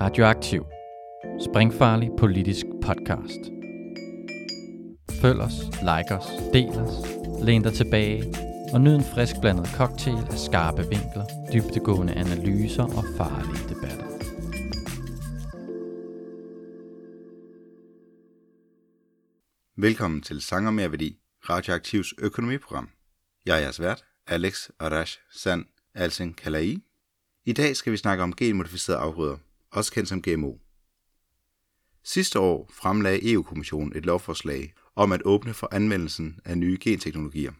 Radioaktiv. Springfarlig politisk podcast. Følg os, like os, del os, læn dig tilbage og nyd en frisk blandet cocktail af skarpe vinkler, dybtegående analyser og farlige debatter. Velkommen til Sanger Mere Værdi, Radioaktivs økonomiprogram. Jeg er jeres vært, Alex Arash San Alsen Kalai. I dag skal vi snakke om genmodificerede afgrøder, også kendt som GMO. Sidste år fremlagde EU-kommissionen et lovforslag om at åbne for anvendelsen af nye genteknologier.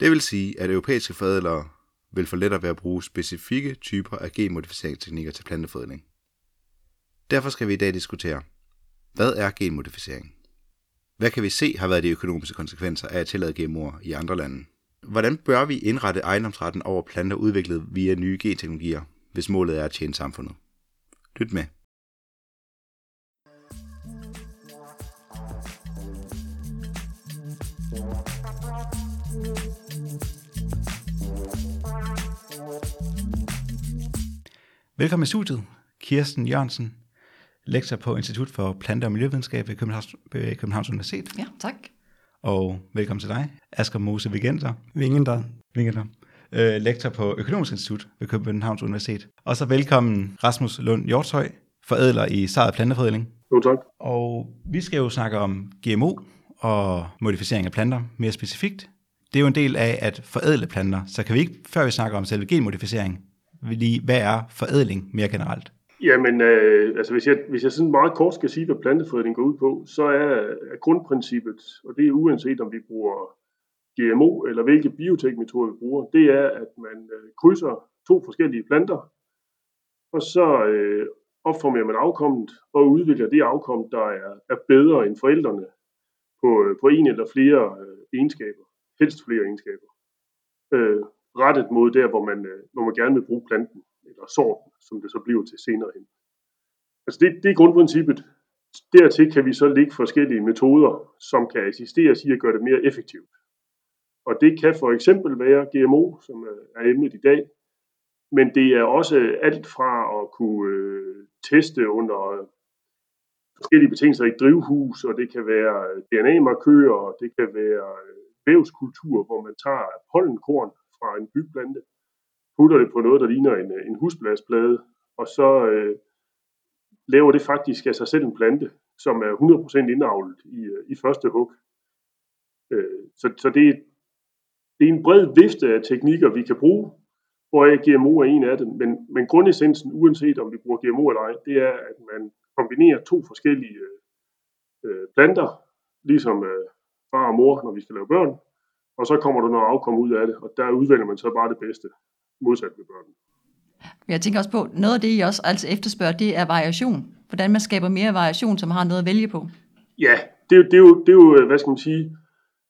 Det vil sige, at europæiske forædlere vil få lettere ved at bruge specifikke typer af genmodificeringsteknikker til planteforædling. Derfor skal vi i dag diskutere, hvad er genmodificering? Hvad kan vi se har været de økonomiske konsekvenser af at tillade GMO'er i andre lande? Hvordan bør vi indrette ejendomsretten over planter udviklet via nye genteknologier, hvis målet er at tjene samfundet? Lyt med. Velkommen i studiet, Kirsten Jørgensen, lektor på Institut for Plante- og Miljøvidenskab ved Københavns, ved Københavns Universitet. Ja, tak. Og velkommen til dig, Asger Mose Vigenter, Vingenter. Vigenter øh, lektor på Økonomisk Institut ved Københavns Universitet. Og så velkommen Rasmus Lund Hjortshøj, forædler i Sejret Planteforædling. Jo, tak. Og vi skal jo snakke om GMO og modificering af planter mere specifikt. Det er jo en del af at forædle planter, så kan vi ikke, før vi snakker om selve genmodificering, lige, hvad er forædling mere generelt? Jamen, øh, altså hvis jeg, hvis jeg sådan meget kort skal sige, hvad planteforædling går ud på, så er, er grundprincippet, og det er uanset om vi bruger GMO eller hvilke biotekmetoder vi bruger, det er, at man øh, krydser to forskellige planter, og så øh, opformerer man afkommet og udvikler det afkom, der er, er bedre end forældrene på, øh, på en eller flere øh, egenskaber, helst flere egenskaber, øh, rettet mod der, hvor man, øh, hvor man gerne vil bruge planten eller sorten, som det så bliver til senere hen. Altså det, det er grundprincippet. Dertil kan vi så lægge forskellige metoder, som kan assistere i at gøre det mere effektivt. Og det kan for eksempel være GMO, som øh, er emnet i dag, men det er også alt fra at kunne øh, teste under forskellige betingelser i drivhus, og det kan være øh, DNA-markører, og det kan være øh, vævskultur, hvor man tager pollenkorn fra en byplante, putter det på noget, der ligner en, en husbladsplade, og så øh, laver det faktisk af sig selv en plante, som er 100% indavlet i, i første hug. Øh, så, så det, det er en bred vifte af teknikker, vi kan bruge, hvor GMO er en af dem. Men, men grundessensen, uanset om vi bruger GMO eller ej, det er, at man kombinerer to forskellige øh, planter, ligesom øh, far og mor, når vi skal lave børn, og så kommer der noget afkom ud af det, og der udvælger man så bare det bedste, modsat med børn. Jeg tænker også på, noget af det, I også altså efterspørger, det er variation. Hvordan man skaber mere variation, som har noget at vælge på. Ja, det, det, er, jo, det er jo, hvad skal man sige,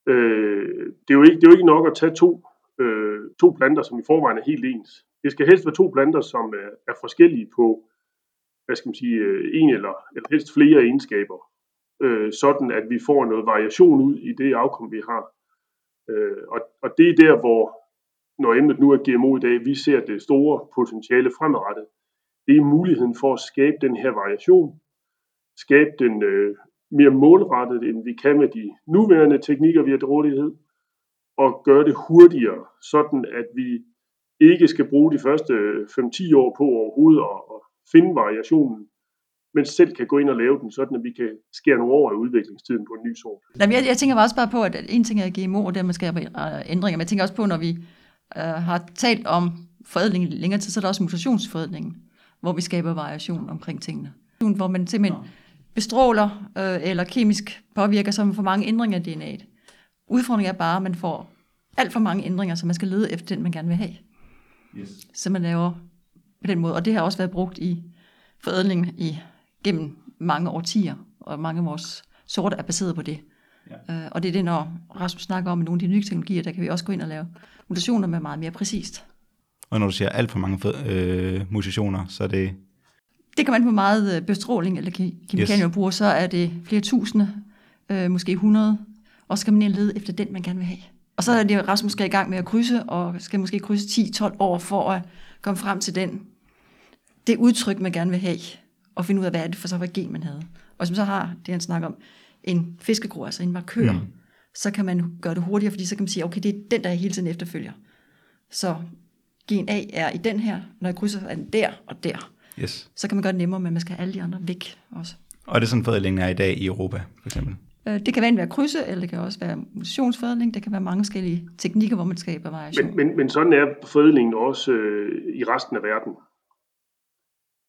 øh, det, er jo ikke, det er jo ikke nok at tage to, øh, to planter, som i forvejen er helt ens. Det skal helst være to planter, som er, er forskellige på, hvad skal man sige, øh, en eller, eller helst flere egenskaber. Øh, sådan at vi får noget variation ud i det afkom, vi har. Øh, og, og det er der, hvor, når emnet nu er GMO i dag, vi ser det store potentiale fremadrettet. Det er muligheden for at skabe den her variation, skabe den øh, mere målrettet, end vi kan med de nuværende teknikker, vi har til rådighed, og gøre det hurtigere, sådan at vi ikke skal bruge de første 5-10 år på overhovedet at, at finde variationen, men selv kan gå ind og lave den, sådan at vi kan skære nogle år af udviklingstiden på en ny sort. Jamen, jeg, jeg tænker også bare på, at en ting er GMO, og det man skaber ændringer, men jeg tænker også på, når vi øh, har talt om forædling længere tid, så er der også mutationsforædlingen, hvor vi skaber variation omkring tingene. Hvor man simpelthen bestråler øh, eller kemisk påvirker, så man får mange ændringer af DNA'et. Udfordringen er bare, at man får alt for mange ændringer, så man skal lede efter den, man gerne vil have. Yes. Så man laver på den måde. Og det har også været brugt i forædling i gennem mange årtier, og mange af vores sorter er baseret på det. Ja. Øh, og det er det, når Rasmus snakker om nogle af de nye teknologier, der kan vi også gå ind og lave mutationer med meget mere præcist. Og når du siger alt for mange øh, mutationer, så er det... Det kan man på meget øh, bestråling eller kemikalier yes. bruger, så er det flere tusinde, øh, måske 100, og så skal man ind lede efter den, man gerne vil have. Og så er det Rasmus skal i gang med at krydse, og skal måske krydse 10-12 år for at komme frem til den, det udtryk, man gerne vil have. og finde ud af, hvad er det for så hvad gen man havde. Og hvis man så har det, han snakker om, en fiskegrå, altså en markør, mm. så kan man gøre det hurtigere, fordi så kan man sige, okay, det er den, der jeg hele tiden efterfølger. Så gen A er i den her, når jeg krydser er den der og der. Yes. Så kan man gøre det nemmere, men man skal have alle de andre væk også. Og det er sådan forædlingen er i dag i Europa, for eksempel? Øh, det kan enten være krydse, eller det kan også være mutationsforædling. Det kan være mange forskellige teknikker, hvor man skaber variation. Men, men, men sådan er forædlingen også øh, i resten af verden.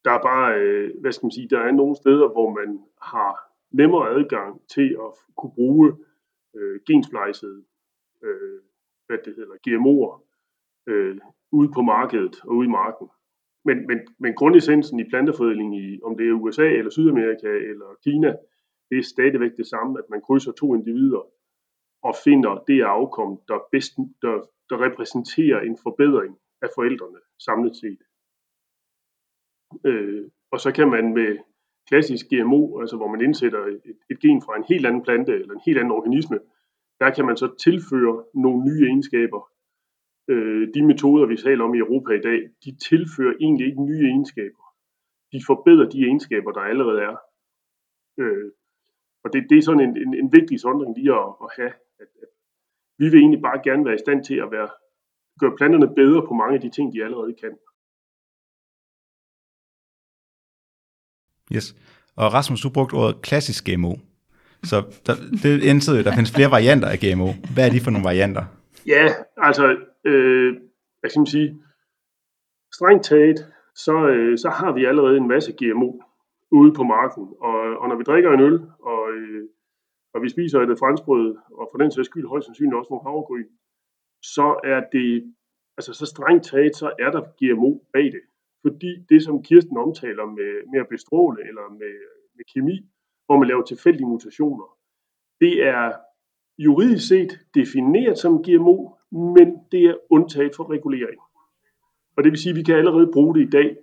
Der er bare, øh, hvad skal man sige, der er nogle steder, hvor man har nemmere adgang til at kunne bruge øh, gensplejsede øh, hvad det hedder, GMO'er øh, ude på markedet og ude i marken. Men, men, men grundessensen i planteforædling, i, om det er USA eller Sydamerika eller Kina, det er stadigvæk det samme, at man krydser to individer og finder det afkom, der, bedst, der, der repræsenterer en forbedring af forældrene samlet set. Øh, og så kan man med klassisk GMO, altså hvor man indsætter et, et gen fra en helt anden plante eller en helt anden organisme, der kan man så tilføre nogle nye egenskaber. Øh, de metoder, vi taler om i Europa i dag, de tilfører egentlig ikke nye egenskaber. De forbedrer de egenskaber, der allerede er. Øh, og det, det er sådan en, en, en vigtig sondring lige at, at have. At, at vi vil egentlig bare gerne være i stand til at være, gøre planterne bedre på mange af de ting, de allerede kan. Yes. Og Rasmus, du brugte ordet klassisk GMO. Så der, det indser jo, der findes flere varianter af GMO. Hvad er de for nogle varianter? Ja, altså, øh, hvad skal man sige, strengt taget, så, øh, så har vi allerede en masse GMO ude på marken. Og, og når vi drikker en øl, og, øh, og vi spiser et franskbrød, og for den sags skyld højst sandsynligt også nogle havregryn, så er det, altså så strengt taget, så er der GMO bag det. Fordi det, som Kirsten omtaler med, med at bestråle eller med, med kemi, hvor man laver tilfældige mutationer, det er juridisk set defineret som GMO, men det er undtaget for regulering. Og det vil sige, at vi kan allerede bruge det i dag,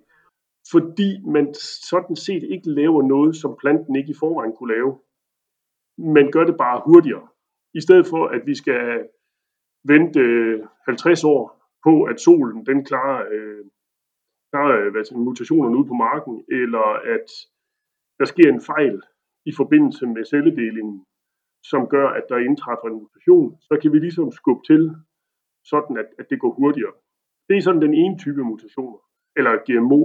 fordi man sådan set ikke laver noget, som planten ikke i forvejen kunne lave. Man gør det bare hurtigere. I stedet for, at vi skal vente øh, 50 år på, at solen den klarer, øh, klarer øh, hvad siger, mutationerne ude på marken, eller at der sker en fejl i forbindelse med celledelingen, som gør, at der indtræffer en mutation, så kan vi ligesom skubbe til, sådan at, at det går hurtigere. Det er sådan den ene type mutationer, eller GMO.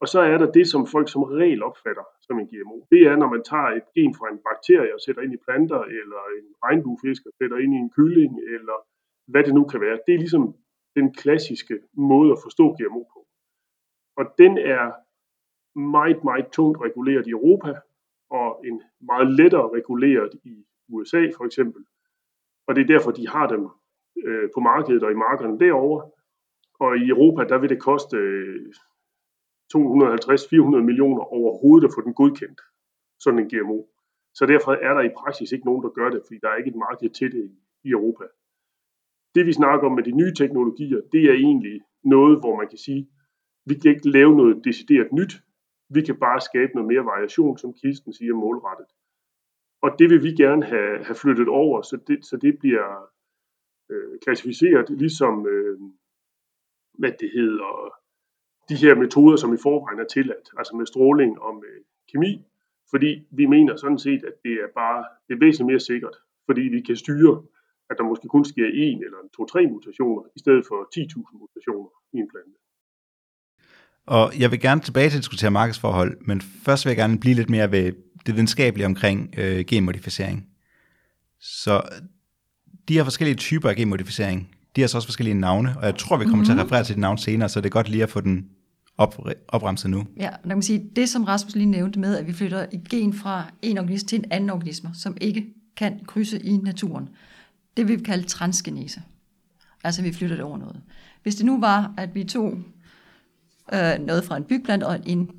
Og så er der det, som folk som regel opfatter som en GMO. Det er, når man tager et gen fra en bakterie og sætter ind i planter, eller en regnbuefisk og sætter ind i en kylling, eller hvad det nu kan være. Det er ligesom den klassiske måde at forstå GMO på. Og den er meget, meget tungt reguleret i Europa, og en meget lettere reguleret i USA for eksempel. Og det er derfor, de har dem øh, på markedet og i markederne derovre. Og i Europa, der vil det koste øh, 250-400 millioner overhovedet at få den godkendt, sådan en GMO. Så derfor er der i praksis ikke nogen, der gør det, fordi der er ikke et marked til det i Europa. Det vi snakker om med de nye teknologier, det er egentlig noget, hvor man kan sige, vi kan ikke lave noget decideret nyt, vi kan bare skabe noget mere variation, som Kirsten siger, målrettet. Og det vil vi gerne have, have flyttet over, så det, så det bliver øh, klassificeret ligesom, øh, hvad det hedder, de her metoder, som i forvejen er tilladt, altså med stråling og med kemi, fordi vi mener sådan set, at det er bare det er væsentligt mere sikkert, fordi vi kan styre, at der måske kun sker en eller to-tre mutationer, i stedet for 10.000 mutationer i en plante. Og jeg vil gerne tilbage til at diskutere markedsforhold, men først vil jeg gerne blive lidt mere ved det videnskabelige omkring øh, genmodificering. Så de her forskellige typer af genmodificering, de har så også forskellige navne, og jeg tror, vi kommer mm-hmm. til at mhm. referere til de navne senere, så det er godt lige at få den op, opremset nu. Ja, der kan man sige, det som Rasmus lige nævnte med, at vi flytter et gen fra en organisme til en anden organisme, som ikke kan krydse i naturen, det vil vi kalde transgenese. Altså vi flytter det over noget. Hvis det nu var, at vi tog øh, noget fra en bygplante og en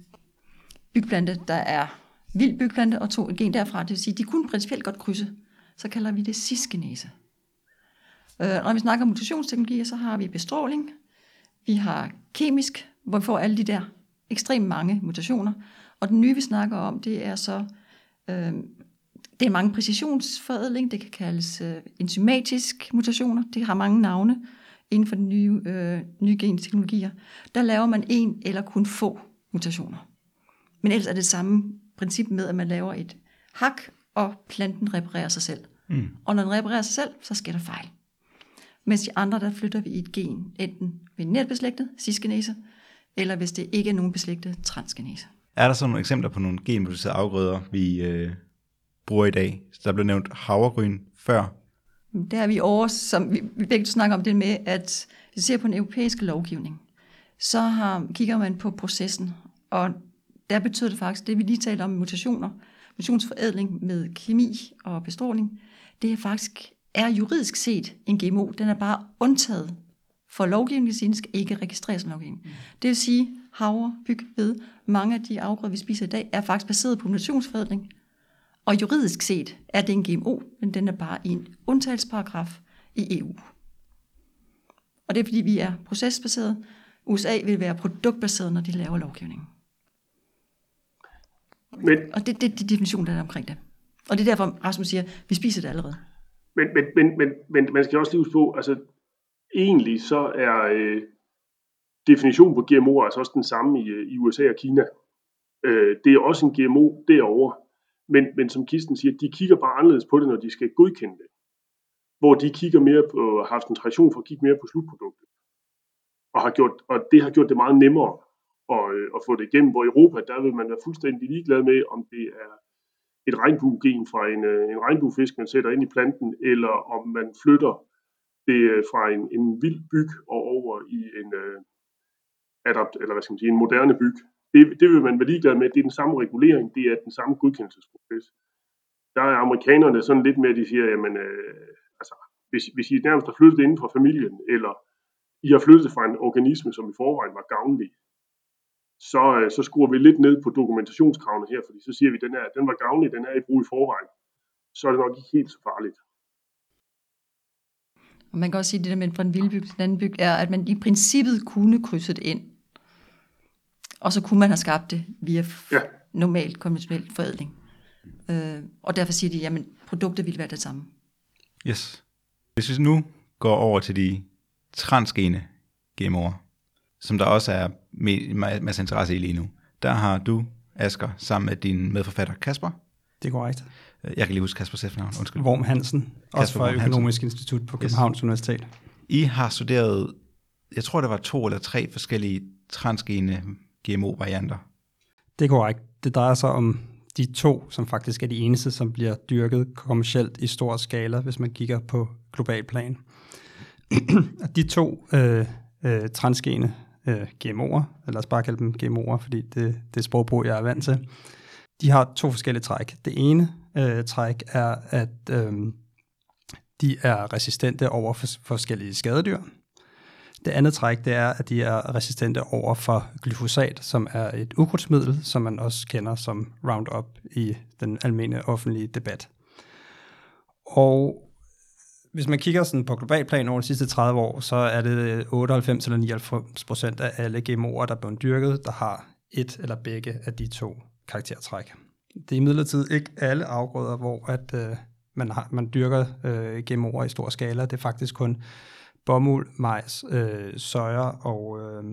bygplante, der er vild bygplante, og tog et gen derfra, det vil sige, de kunne principielt godt krydse, så kalder vi det cisgenese. Øh, når vi snakker om mutationsteknologier, så har vi bestråling, vi har kemisk, hvor vi får alle de der ekstremt mange mutationer, og den nye, vi snakker om, det er så, øh, det er mange præcisionsforædling, det kan kaldes øh, enzymatisk mutationer, det har mange navne inden for de nye, øh, nye genteknologier. Der laver man en eller kun få mutationer. Men ellers er det samme princip med, at man laver et hak, og planten reparerer sig selv. Mm. Og når den reparerer sig selv, så sker der fejl. Mens de andre, der flytter vi et gen, enten binært beslægtet, cisgenese, eller hvis det ikke er nogen beslægtet, transgenese. Er der så nogle eksempler på nogle genmodificerede afgrøder, vi øh, bruger i dag? Der blev nævnt havregryn før. Der er vi over, som vi, vi begge snakker om det med, at hvis vi ser på den europæiske lovgivning, så har, kigger man på processen, og der betyder det faktisk, det vi lige talte om mutationer, mutationsforædling med kemi og bestråling, det er faktisk er juridisk set en GMO. Den er bare undtaget for lovgivning, hvis den skal ikke registreres som lovgivning. Mm. Det vil sige, havre, byg, ved, mange af de afgrøder, vi spiser i dag, er faktisk baseret på mutationsforædling. Og juridisk set er det en GMO, men den er bare i en undtagelsesparagraf i EU. Og det er fordi, vi er procesbaseret. USA vil være produktbaseret, når de laver lovgivning. Men, og det, det, det er definitionen, der er omkring det. Og det er derfor, Rasmus siger, vi spiser det allerede. Men, men, men, men, men man skal også lige huske på, altså egentlig så er øh, definitionen på GMO altså også den samme i, øh, i USA og Kina. Øh, det er også en GMO derovre, men, men som Kisten siger, de kigger bare anderledes på det, når de skal godkende det. Hvor de kigger mere på, har haft en tradition for at kigge mere på slutproduktet. Og, har gjort, og det har gjort det meget nemmere og, øh, og få det igennem. Hvor i Europa, der vil man være fuldstændig ligeglad med, om det er et regnbuegen fra en, øh, en regnbuefisk, man sætter ind i planten, eller om man flytter det øh, fra en, en vild byg og over i en adapt, eller hvad skal man sige, en moderne byg. Det, det vil man være ligeglad med. Det er den samme regulering, det er den samme godkendelsesproces. Der er amerikanerne sådan lidt mere, de siger, jamen, øh, altså, hvis, hvis I nærmest har flyttet inden fra familien, eller I har flyttet fra en organisme, som i forvejen var gavnlig, så, øh, så skruer vi lidt ned på dokumentationskravene her, fordi så siger vi, at den, er, den var gavnlig, den er i brug i forvejen. Så er det nok ikke helt så farligt. Og man kan også sige, at det der med fra en vildbyg til en anden byg, er, at man i princippet kunne krydse det ind. Og så kunne man have skabt det via ja. normal konventionel forædling. Øh, og derfor siger de, at produktet ville være det samme. Yes. Hvis vi nu går over til de transgene GMO'er, som der også er masser interesse i lige nu. Der har du, Asker, sammen med din medforfatter Kasper. Det er korrekt. Jeg kan lige huske Kaspers efternavn, undskyld. Worm Hansen, Kasper også fra Økonomisk. Institut på Københavns yes. Universitet. I har studeret, jeg tror det var to eller tre forskellige transgene GMO-varianter. Det er korrekt. Det drejer sig om de to, som faktisk er de eneste, som bliver dyrket kommercielt i stor skala, hvis man kigger på global plan. de to øh, øh, transgene øh, GMO'er, eller lad os bare kalde dem GMO'er, fordi det, det er sprogbrug, jeg er vant til. De har to forskellige træk. Det ene øh, træk er, at øh, de er resistente over for forskellige skadedyr. Det andet træk, det er, at de er resistente over for glyfosat, som er et ukrudtsmiddel, som man også kender som Roundup i den almindelige offentlige debat. Og hvis man kigger sådan på global plan over de sidste 30 år, så er det øh, 98 eller 99 procent af alle GMO'er, der er blevet dyrket, der har et eller begge af de to karaktertræk. Det er imidlertid ikke alle afgrøder, hvor at, øh, man, har, man dyrker øh, GMO'er i stor skala. Det er faktisk kun bomuld, majs, øh, søjer og øh,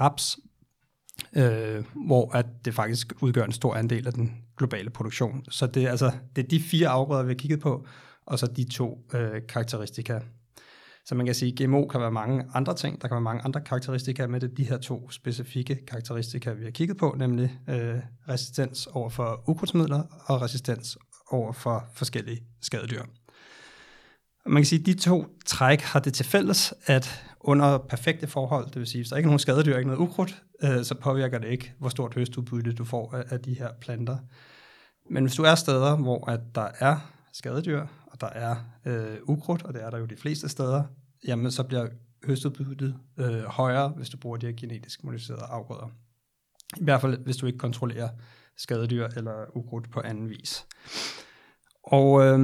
raps, øh, hvor at det faktisk udgør en stor andel af den globale produktion. Så det er, altså, det er de fire afgrøder, vi har kigget på, og så de to øh, karakteristika. Så man kan sige, at GMO kan være mange andre ting, der kan være mange andre karakteristika med det, de her to specifikke karakteristika, vi har kigget på, nemlig øh, resistens over for ukrudtsmidler og resistens over for forskellige skadedyr. Og man kan sige, at de to træk har det til fælles, at under perfekte forhold, det vil sige, hvis der ikke er nogen skadedyr, ikke noget ukrudt, øh, så påvirker det ikke, hvor stort høstudbytte du får af, af de her planter. Men hvis du er steder, hvor at der er skadedyr, og der er øh, ukrudt, og det er der jo de fleste steder, jamen så bliver høstudbyttet øh, højere, hvis du bruger de her genetisk modificerede afgrøder. I hvert fald, hvis du ikke kontrollerer skadedyr eller ukrudt på anden vis. Og øh,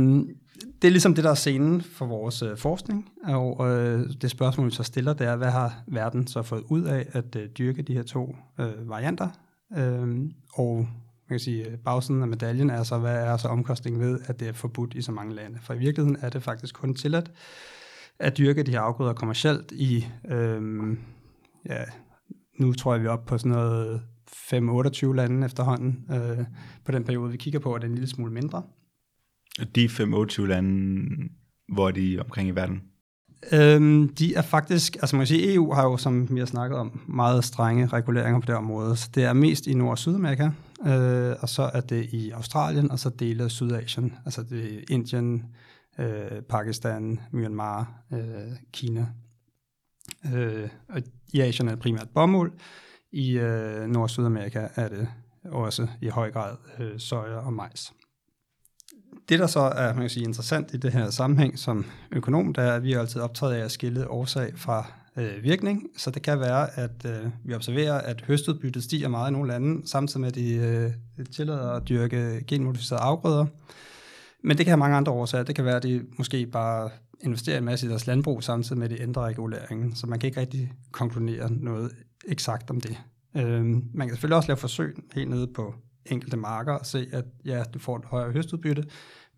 det er ligesom det, der er scenen for vores øh, forskning, og øh, det spørgsmål, vi så stiller, det er, hvad har verden så fået ud af at øh, dyrke de her to øh, varianter? Øh, og man kan sige, øh, bagsiden af medaljen er så, hvad er så omkostningen ved, at det er forbudt i så mange lande? For i virkeligheden er det faktisk kun tilladt at dyrke de her afgrøder kommercielt i, øhm, ja, nu tror jeg, vi er oppe på sådan noget 5-28 lande efterhånden. Øh, på den periode, vi kigger på, er det en lille smule mindre. De 5-28 lande, hvor er de omkring i verden? Øhm, de er faktisk, altså man kan sige, EU har jo, som vi har snakket om, meget strenge reguleringer på det område. Så det er mest i Nord- og Sydamerika, øh, og så er det i Australien, og så dele af Sydasien. Altså det er Indien, øh, Pakistan, Myanmar, øh, Kina. Øh, og I Asien er det primært bomuld. I øh, Nord- og Sydamerika er det også i høj grad øh, soja og majs. Det, der så er man kan sige, interessant i det her sammenhæng som økonom, det er, at vi er altid optaget af at skille årsag fra øh, virkning. Så det kan være, at øh, vi observerer, at høstudbyttet stiger meget i nogle lande, samtidig med, at de øh, tillader at dyrke genmodificerede afgrøder. Men det kan have mange andre årsager. Det kan være, at de måske bare investerer en masse i deres landbrug, samtidig med, at de ændrer reguleringen. Så man kan ikke rigtig konkludere noget eksakt om det. Øh, man kan selvfølgelig også lave forsøg helt nede på enkelte marker og se, at ja, du får et højere høstudbytte,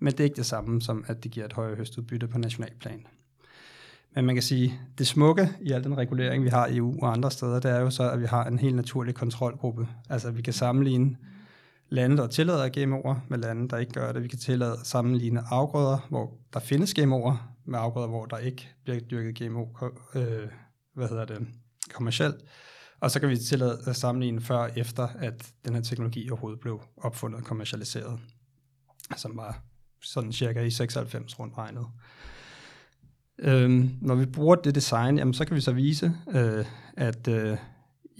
men det er ikke det samme som, at det giver et højere høstudbytte på nationalplan. Men man kan sige, det smukke i al den regulering, vi har i EU og andre steder, det er jo så, at vi har en helt naturlig kontrolgruppe. Altså, vi kan sammenligne lande, der tillader GMO'er, med lande, der ikke gør det. Vi kan tillade sammenligne afgrøder, hvor der findes GMO'er, med afgrøder, hvor der ikke bliver dyrket GMO, øh, hvad hedder det, kommercielt. Og så kan vi tillade at sammenligne før og efter, at den her teknologi overhovedet blev opfundet og kommercialiseret, som var sådan cirka i 96 rundt regnet. Øhm, når vi bruger det design, jamen, så kan vi så vise, øh, at øh,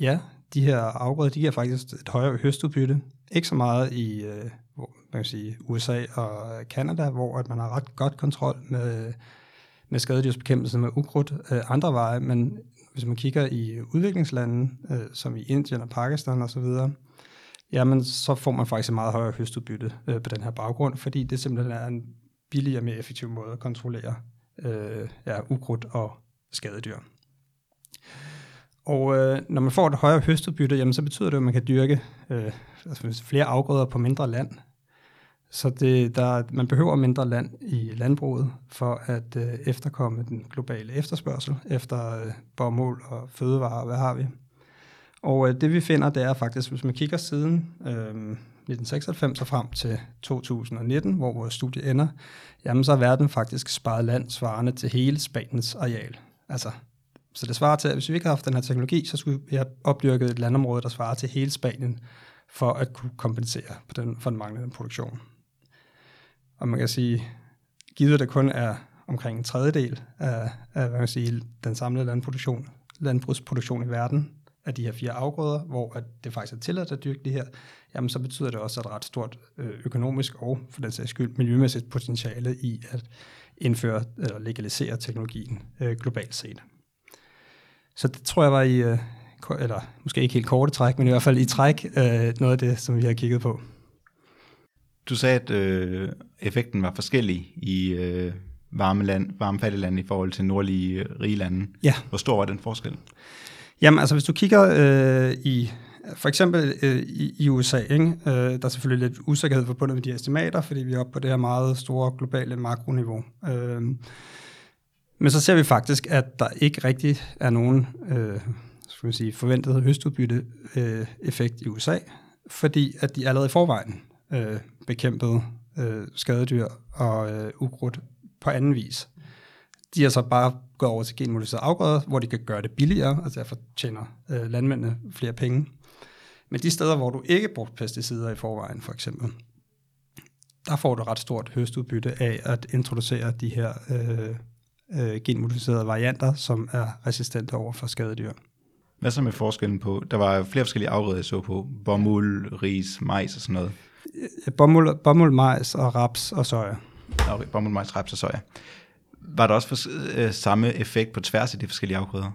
ja, de her afgrøder, de giver faktisk et højere høstudbytte. Ikke så meget i øh, hvor, man kan sige, USA og Kanada, hvor at man har ret godt kontrol med, med skadedyrsbekæmpelse med ukrudt øh, andre veje, men hvis man kigger i udviklingslande, øh, som i Indien og Pakistan osv., jamen så får man faktisk et meget højere høstudbytte øh, på den her baggrund, fordi det simpelthen er en billigere og mere effektiv måde at kontrollere øh, ja, ukrudt og skadedyr. Og øh, når man får et højere høstudbytte, jamen, så betyder det, at man kan dyrke øh, altså flere afgrøder på mindre land. Så det, der, man behøver mindre land i landbruget for at øh, efterkomme den globale efterspørgsel efter øh, bomuld og fødevarer, hvad har vi. Og øh, det vi finder, det er faktisk, hvis man kigger siden øh, 1996 og frem til 2019, hvor vores studie ender, jamen så er verden faktisk sparet land svarende til hele Spaniens areal. Altså, så det svarer til, at hvis vi ikke havde haft den her teknologi, så skulle vi have opdyrket et landområde, der svarer til hele Spanien, for at kunne kompensere på den, for den manglende produktion. Og man kan sige, givet det kun er omkring en tredjedel af, af hvad man sige, den samlede landproduktion, landbrugsproduktion i verden, af de her fire afgrøder, hvor at det faktisk er tilladt at dyrke de her, jamen så betyder det også et ret stort øh, økonomisk og for den sags skyld miljømæssigt potentiale i at indføre eller legalisere teknologien øh, globalt set. Så det tror jeg var i, øh, eller måske ikke helt korte træk, men i hvert fald i træk, noget af det, som vi har kigget på. Du sagde, at øh, effekten var forskellig i øh, varme, land, varme fattige lande i forhold til nordlige rige lande. Ja. Hvor stor var den forskel? Jamen, altså hvis du kigger øh, i for eksempel øh, i, i USA, ikke? Øh, der er selvfølgelig lidt usikkerhed forbundet med de estimater, fordi vi er oppe på det her meget store globale makroniveau. Øh, men så ser vi faktisk, at der ikke rigtig er nogen øh, skal man sige, forventet høstudbytte øh, effekt i USA, fordi at de allerede i forvejen øh, bekæmpede øh, skadedyr og øh, ukrudt på anden vis. De har så bare gået over til genmodificerede afgrøder, hvor de kan gøre det billigere, og derfor tjener øh, landmændene flere penge. Men de steder, hvor du ikke bruger pesticider i forvejen, for eksempel, der får du ret stort høstudbytte af at introducere de her øh, øh, genmodificerede varianter, som er resistente over for skadedyr. Hvad så med forskellen på, der var flere forskellige afgrøder, jeg så på, bomuld, ris, majs og sådan noget. Bomuld, bomuld majs og raps og soja. Okay, bomuld, majs, raps og soja. Var der også for, øh, samme effekt på tværs af de forskellige afgrøder?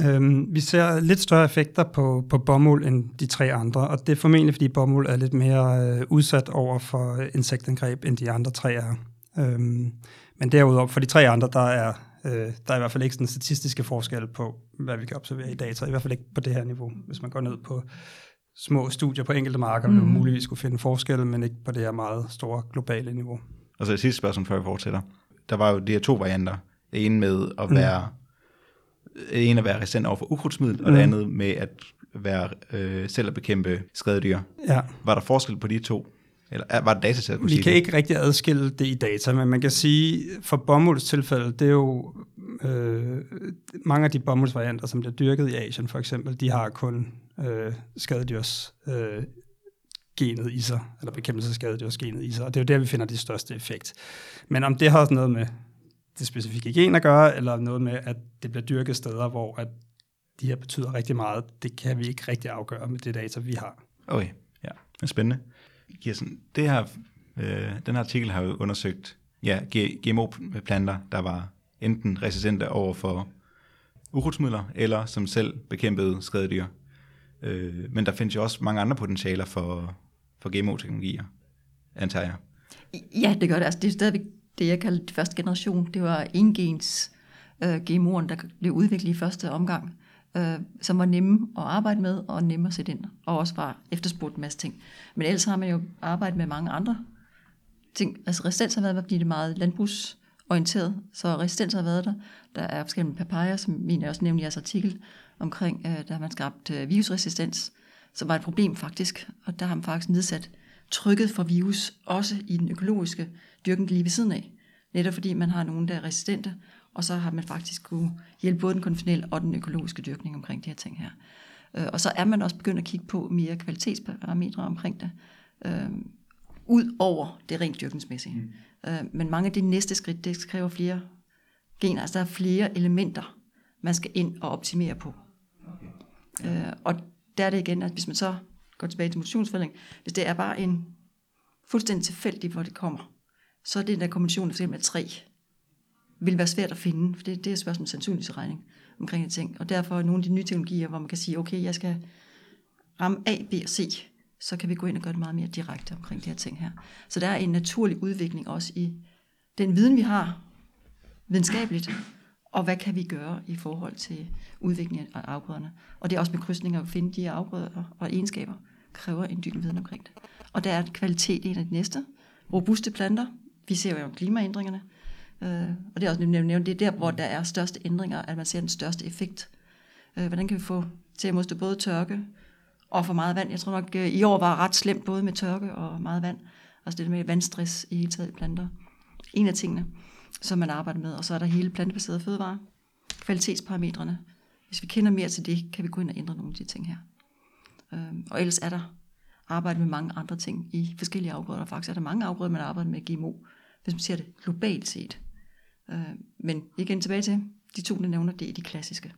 Øhm, vi ser lidt større effekter på, på bomuld end de tre andre, og det er formentlig, fordi bomuld er lidt mere øh, udsat over for insektangreb, end de andre tre er. Øhm, men derudover, for de tre andre, der er, øh, der er i hvert fald ikke sådan statistiske forskel på, hvad vi kan observere i data, i hvert fald ikke på det her niveau. Hvis man går ned på små studier på enkelte marker, mm. vil man muligvis kunne finde forskelle, men ikke på det her meget store globale niveau. Og så et sidste spørgsmål, før vi fortsætter. Der var jo de her to varianter. Det ene med at være, mm. en at være resistent over for ukrudtsmiddel, mm. og det andet med at være øh, selv at bekæmpe skadedyr. Ja. Var der forskel på de to? Eller er- var det datasæt, Vi sige kan det? ikke rigtig adskille det i data, men man kan sige, for bomulds tilfælde, det er jo øh, mange af de bomuldsvarianter, som bliver dyrket i Asien for eksempel, de har kun øh, skadedyrs øh, genet i sig, eller bekæmpelse af skadedyrsgenet i sig, og det er jo der, vi finder det største effekt. Men om det har også noget med det specifikke gen at gøre, eller noget med, at det bliver dyrket steder, hvor at de her betyder rigtig meget, det kan vi ikke rigtig afgøre med det data, vi har. Okay, ja. Men spændende. Kirsten, det her, øh, den her artikel har jo undersøgt ja, GMO-planter, der var enten resistente over for ukrudtsmidler, eller som selv bekæmpede skadedyr. Øh, men der findes jo også mange andre potentialer for, for GMO-teknologier, antager jeg. Ja, det gør det. Altså, det er stadigvæk det, jeg kalder det første generation. Det var engens øh, GMO'en, der blev udviklet i første omgang, øh, som var nemme at arbejde med og nemme at sætte ind, og også var efterspurgt en masse ting. Men ellers har man jo arbejdet med mange andre ting. Altså resistens har været, fordi det er meget landbrugsorienteret, så resistens har været der. Der er forskellige papaya, som min også nævnte i jeres artikel, omkring, øh, der har man skabt øh, virusresistens, som var et problem faktisk, og der har man faktisk nedsat trykket for virus, også i den økologiske dyrkning lige ved siden af. Netop fordi man har nogen, der er resistente, og så har man faktisk kunne hjælpe både den konventionelle og den økologiske dyrkning omkring de her ting her. Øh, Og så er man også begyndt at kigge på mere kvalitetsparametre omkring det, øh, ud over det rent dyrkningsmæssige. Mm. Øh, men mange af de næste skridt, det kræver flere gener, altså der er flere elementer, man skal ind og optimere på. Okay. Øh, og der er det igen, at hvis man så går tilbage til mutationsfordeling, hvis det er bare en fuldstændig tilfældig, hvor det kommer, så er den der kombination af eksempel af tre, vil være svært at finde, for det, det er et spørgsmål om sandsynlighedsregning omkring de ting. Og derfor er nogle af de nye teknologier, hvor man kan sige, okay, jeg skal ramme A, B og C, så kan vi gå ind og gøre det meget mere direkte omkring de her ting her. Så der er en naturlig udvikling også i den viden, vi har videnskabeligt, og hvad kan vi gøre i forhold til udviklingen af afgrøderne. Og det er også med krydsninger at finde de afgrøder og egenskaber, kræver en dyb viden omkring det. Og der er kvalitet en af de næste. Robuste planter, vi ser jo klimaændringerne, øh, og det er også nemt nævnt, det er der, hvor der er største ændringer, at man ser den største effekt. Øh, hvordan kan vi få til at modstå både tørke og for meget vand? Jeg tror nok, øh, i år var ret slemt både med tørke og meget vand. Altså det med vandstress i hele taget i planter. En af tingene, som man arbejder med. Og så er der hele plantebaserede fødevarer. Kvalitetsparametrene. Hvis vi kender mere til det, kan vi gå ind og ændre nogle af de ting her. Øhm, og ellers er der arbejde med mange andre ting i forskellige afgrøder. Faktisk er der mange afgrøder, man arbejder med GMO, hvis man ser det globalt set. Øh, men igen tilbage til, de to, der nævner, det er de klassiske.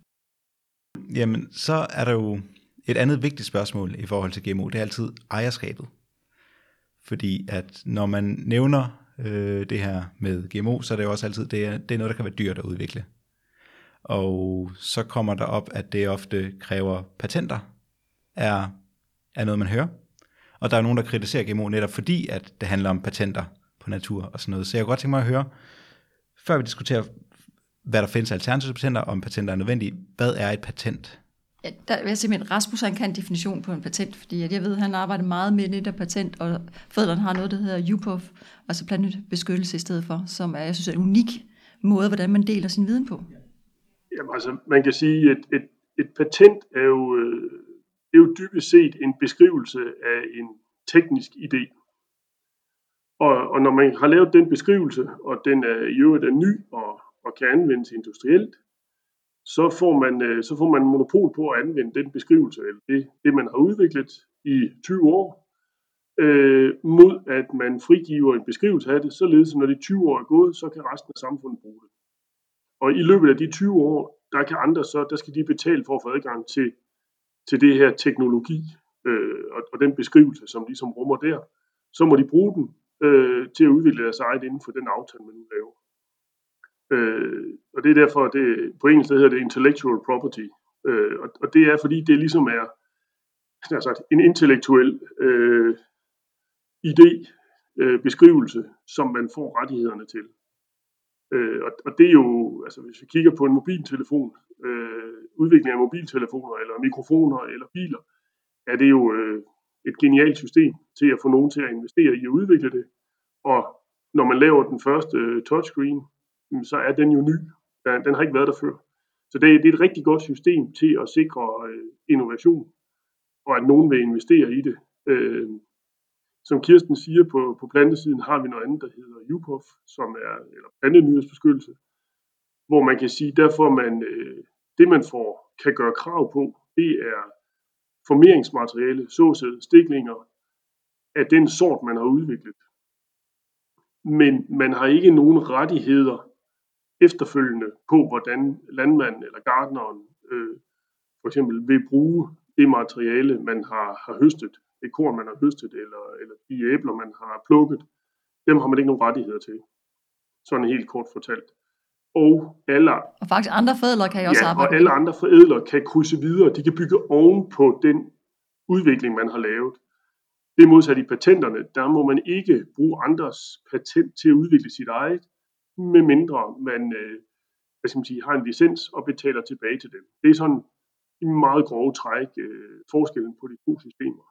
Jamen, så er der jo et andet vigtigt spørgsmål i forhold til GMO, det er altid ejerskabet. Fordi at når man nævner øh, det her med GMO, så er det jo også altid, det er, det er noget, der kan være dyrt at udvikle. Og så kommer der op, at det ofte kræver patenter, er, er noget, man hører. Og der er nogen, der kritiserer GMO netop fordi, at det handler om patenter på natur og sådan noget. Så jeg kunne godt tænke mig at høre, før vi diskuterer, hvad der findes af alternative patenter, om patenter er nødvendige, hvad er et patent? Ja, der vil jeg simpelthen, Rasmus han kan en definition på en patent, fordi at jeg ved, at han arbejder meget med netop patent, og fædrene har noget, der hedder UPOF, altså plantebeskyttelse i stedet for, som er, jeg synes, er en unik måde, hvordan man deler sin viden på. Jamen altså, man kan sige, at et, et patent er jo, det er jo dybest set en beskrivelse af en teknisk idé. Og, og når man har lavet den beskrivelse, og den er i øvrigt er ny og, og kan anvendes industrielt, så får, man, øh, så får man monopol på at anvende den beskrivelse, eller det, det man har udviklet i 20 år, øh, mod at man frigiver en beskrivelse af det, således at når de 20 år er gået, så kan resten af samfundet bruge det. Og i løbet af de 20 år, der kan andre så, der skal de betale for at få adgang til, til det her teknologi øh, og, og den beskrivelse, som ligesom rummer der. Så må de bruge den øh, til at udvikle deres eget inden for den aftale, man nu laver. Øh, og det er derfor, det, på engelsk det hedder det intellectual property. Øh, og, og det er fordi, det ligesom er sagt, en intellektuel øh, idé, øh, beskrivelse, som man får rettighederne til. Øh, og, og det er jo, altså hvis vi kigger på en mobiltelefon, øh, udvikling af mobiltelefoner, eller mikrofoner, eller biler, er det jo øh, et genialt system til at få nogen til at investere i at udvikle det. Og når man laver den første øh, touchscreen, Øhm, så er den jo ny. Den, den har ikke været der før. Så det, det er et rigtig godt system til at sikre øh, innovation og at nogen vil investere i det. Øh, som Kirsten siger, på, på plantesiden har vi noget andet, der hedder UPOF, som er eller plantenyhedsbeskyttelse, hvor man kan sige, derfor man, øh, det man får, kan gøre krav på, det er formeringsmateriale, såsæd, stiklinger af den sort, man har udviklet. Men man har ikke nogen rettigheder efterfølgende på, hvordan landmanden eller gardneren øh, for eksempel vil bruge det materiale, man har, har høstet, det korn, man har høstet, eller, eller de æbler, man har plukket, dem har man ikke nogen rettigheder til. Sådan helt kort fortalt. Og, alle, og faktisk andre forædlere kan jo også ja, arbejde og alle andre forædlere kan krydse videre. De kan bygge oven på den udvikling, man har lavet. Det er modsat i patenterne. Der må man ikke bruge andres patent til at udvikle sit eget, medmindre man, øh, hvad skal man sige, har en licens og betaler tilbage til dem. Det er sådan i meget grove træk øh, forskellen på de to systemer.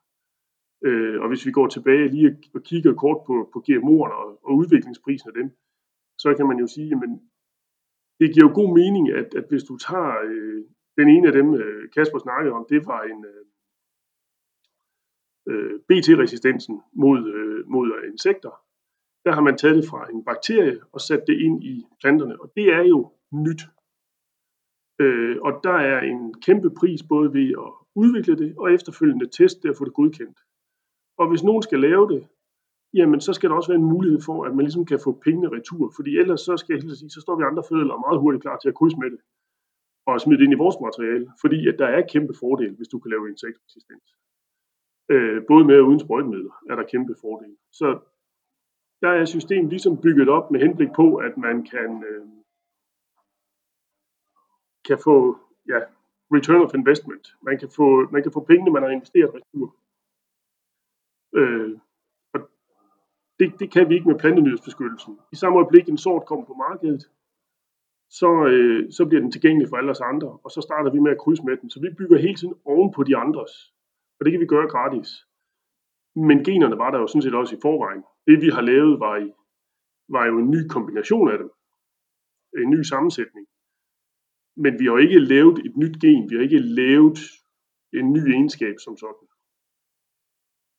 Øh, og hvis vi går tilbage lige og kigger kort på, på GMO'erne og, og udviklingsprisen af dem, så kan man jo sige, at det giver jo god mening, at, at hvis du tager øh, den ene af dem, øh, Kasper snakkede om, det var en øh, øh BT-resistensen mod, øh, mod insekter. Der har man taget det fra en bakterie og sat det ind i planterne, og det er jo nyt. Øh, og der er en kæmpe pris både ved at udvikle det og efterfølgende teste det og få det godkendt. Og hvis nogen skal lave det, jamen så skal der også være en mulighed for, at man ligesom kan få pengene retur. Fordi ellers så skal jeg helt sige, så står vi andre fødeler meget hurtigt klar til at krydse med det og smide det ind i vores materiale. Fordi at der er kæmpe fordel, hvis du kan lave insektresistens. Øh, både med og uden sprøjtemidler er der kæmpe fordel. Så der er systemet ligesom bygget op med henblik på, at man kan, øh, kan få ja, return of investment. Man kan få, man kan få pengene, man har investeret retur. Øh, og det, det kan vi ikke med plantenyhedsbeskyttelsen. I samme øjeblik en sort kommer på markedet, så, øh, så bliver den tilgængelig for alle os andre, og så starter vi med at krydse med den. Så vi bygger hele tiden oven på de andres, og det kan vi gøre gratis. Men generne var der jo sådan set også i forvejen. Det vi har lavet var, i, var jo en ny kombination af dem. En ny sammensætning. Men vi har ikke lavet et nyt gen, vi har ikke lavet en ny egenskab som sådan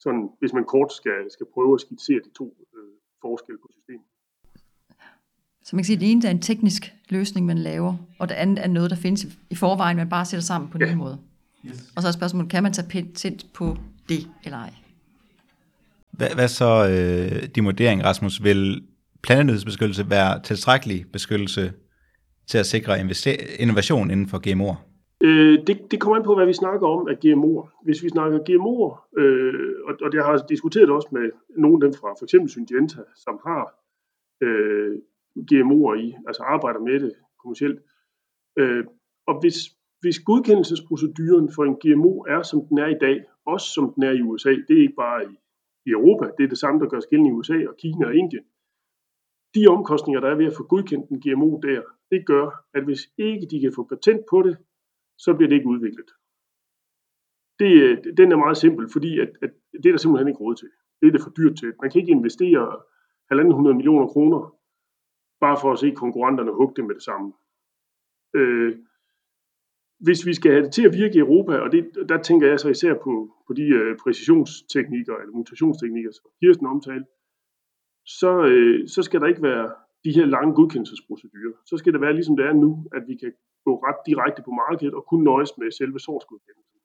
sådan, hvis man kort skal, skal prøve at skitsere de to øh, forskelle på systemet. Så man kan sige, at det ene er en teknisk løsning, man laver, og det andet er noget, der findes i forvejen, man bare sætter sammen på en ja. ny måde. Yes. Og så er spørgsmålet, kan man tage patent på det eller ej? Hvad, hvad så øh, din vurdering, Rasmus? Vil plantenyhedsbeskyttelse være tilstrækkelig beskyttelse til at sikre innovation inden for GMO'er? Øh, det, det kommer an på, hvad vi snakker om af GMO'er. Hvis vi snakker GMO'er, øh, og, og det har diskuteret også med nogle af dem fra for eksempel Syngenta, som har øh, GMO'er i, altså arbejder med det kommercielt. Øh, og hvis, hvis godkendelsesproceduren for en GMO er, som den er i dag, også som den er i USA, det er ikke bare i, i Europa, det er det samme, der gør skillen i USA og Kina og Indien. De omkostninger, der er ved at få godkendt en GMO der, det gør, at hvis ikke de kan få patent på det, så bliver det ikke udviklet. Det, øh, den er meget simpel, fordi at, at det er der simpelthen ikke råd til. Det er det for dyrt til. Man kan ikke investere 1.500 millioner kroner, bare for at se konkurrenterne hugge det med det samme. Øh, hvis vi skal have det til at virke i Europa, og det, der tænker jeg så især på, på de øh, præcisionsteknikker eller mutationsteknikker, som Kirsten omtalte, så, øh, så skal der ikke være de her lange godkendelsesprocedurer. Så skal det være ligesom det er nu, at vi kan gå ret direkte på markedet og kun nøjes med selve sortsgodkendelsen.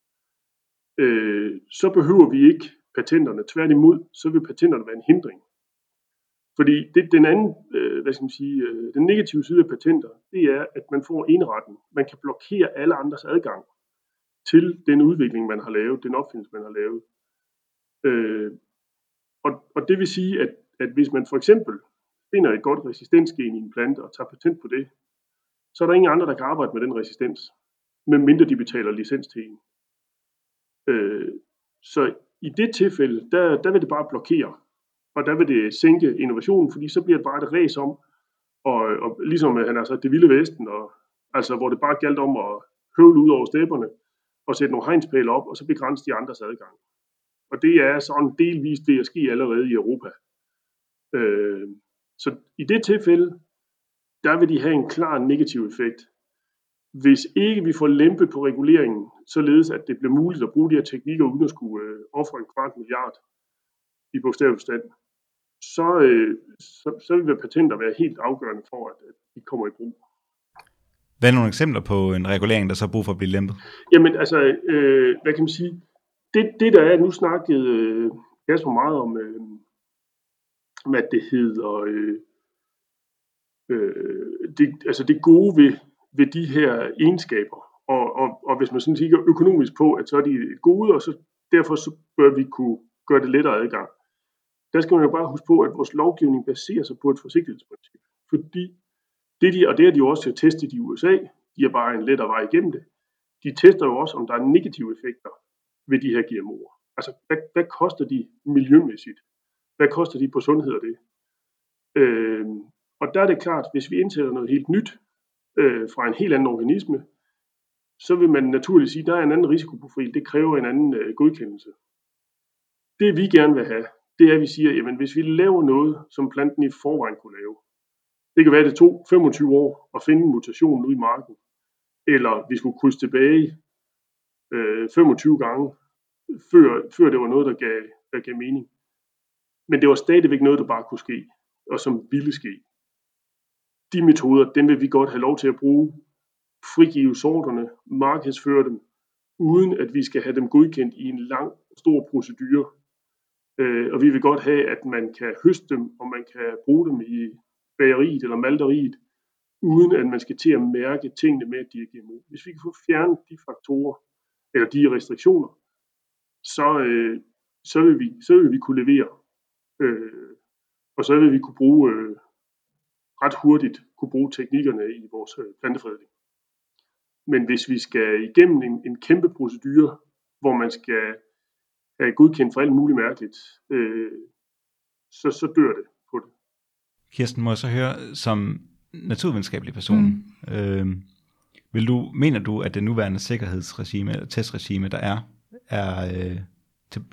Øh, så behøver vi ikke patenterne. Tværtimod, så vil patenterne være en hindring. Fordi det, den anden, øh, hvad skal man sige, øh, den negative side af patenter, det er, at man får indretten. Man kan blokere alle andres adgang til den udvikling, man har lavet, den opfindelse, man har lavet. Øh, og, og det vil sige, at, at hvis man for eksempel finder et godt resistensgen i en plante og tager patent på det, så er der ingen andre, der kan arbejde med den resistens, medmindre de betaler licens til en. Øh, så i det tilfælde, der, der vil det bare blokere, og der vil det sænke innovationen, fordi så bliver det bare et ræs om, og, og ligesom han har sagt, det vilde vesten, og, altså hvor det bare galt om at høvle ud over stepperne, og sætte nogle hegnspæle op, og så begrænse de andres adgang. Og det er sådan delvist ved at ske allerede i Europa. Øh, så i det tilfælde, der vil de have en klar negativ effekt. hvis ikke vi får lempet på reguleringen, således at det bliver muligt at bruge de her teknikker uden at skulle øh, ofre en kvart milliard i bogstavelforstand, så, øh, så, så vil patenter være helt afgørende for, at, at de kommer i brug. Hvad er nogle eksempler på en regulering, der så er brug for at blive lempet? Jamen altså, øh, hvad kan man sige? Det, det der er, nu snakket øh, Kasper meget om, øh, hvad det hedder, øh, øh, det, altså det gode ved, ved de her egenskaber. Og, og, og hvis man sådan kigger økonomisk på, at så er de gode, og så derfor så bør vi kunne gøre det lettere adgang. Der skal man jo bare huske på, at vores lovgivning baserer sig på et forsigtighedsprincip. Fordi det de, og det har de jo også testet i USA, de har bare en lettere vej igennem det. De tester jo også, om der er negative effekter ved de her GMO'er. Altså, hvad, hvad koster de miljømæssigt? Hvad koster de på sundhed og det? Øh, og der er det klart, hvis vi indsætter noget helt nyt øh, fra en helt anden organisme, så vil man naturligt sige, at der er en anden risikoprofil. Det kræver en anden øh, godkendelse. Det vi gerne vil have, det er, at vi siger, jamen hvis vi laver noget, som planten i forvejen kunne lave, det kan være, at det tog 25 år at finde en mutation ude i marken, eller vi skulle krydse tilbage øh, 25 gange, før, før det var noget, der gav, der gav mening. Men det var stadigvæk noget, der bare kunne ske, og som ville ske. De metoder, dem vil vi godt have lov til at bruge, frigive sorterne, markedsføre dem, uden at vi skal have dem godkendt i en lang, stor procedure. Øh, og vi vil godt have, at man kan høste dem, og man kan bruge dem i bageriet eller malteriet, uden at man skal til at mærke tingene med, at de er GMO. Hvis vi kan få fjernet de faktorer, eller de restriktioner, så, øh, så, vil vi, så vil vi kunne levere. Øh, og så vil vi kunne bruge øh, ret hurtigt kunne bruge teknikkerne i vores øh, plantefredning. Men hvis vi skal igennem en, en kæmpe procedure, hvor man skal have godkendt for alt muligt mærkeligt, øh, så, så dør det på det. Kirsten, må jeg så høre, som naturvidenskabelig person, mm. øh, vil du, mener du, at det nuværende sikkerhedsregime, eller testregime, der er, er øh,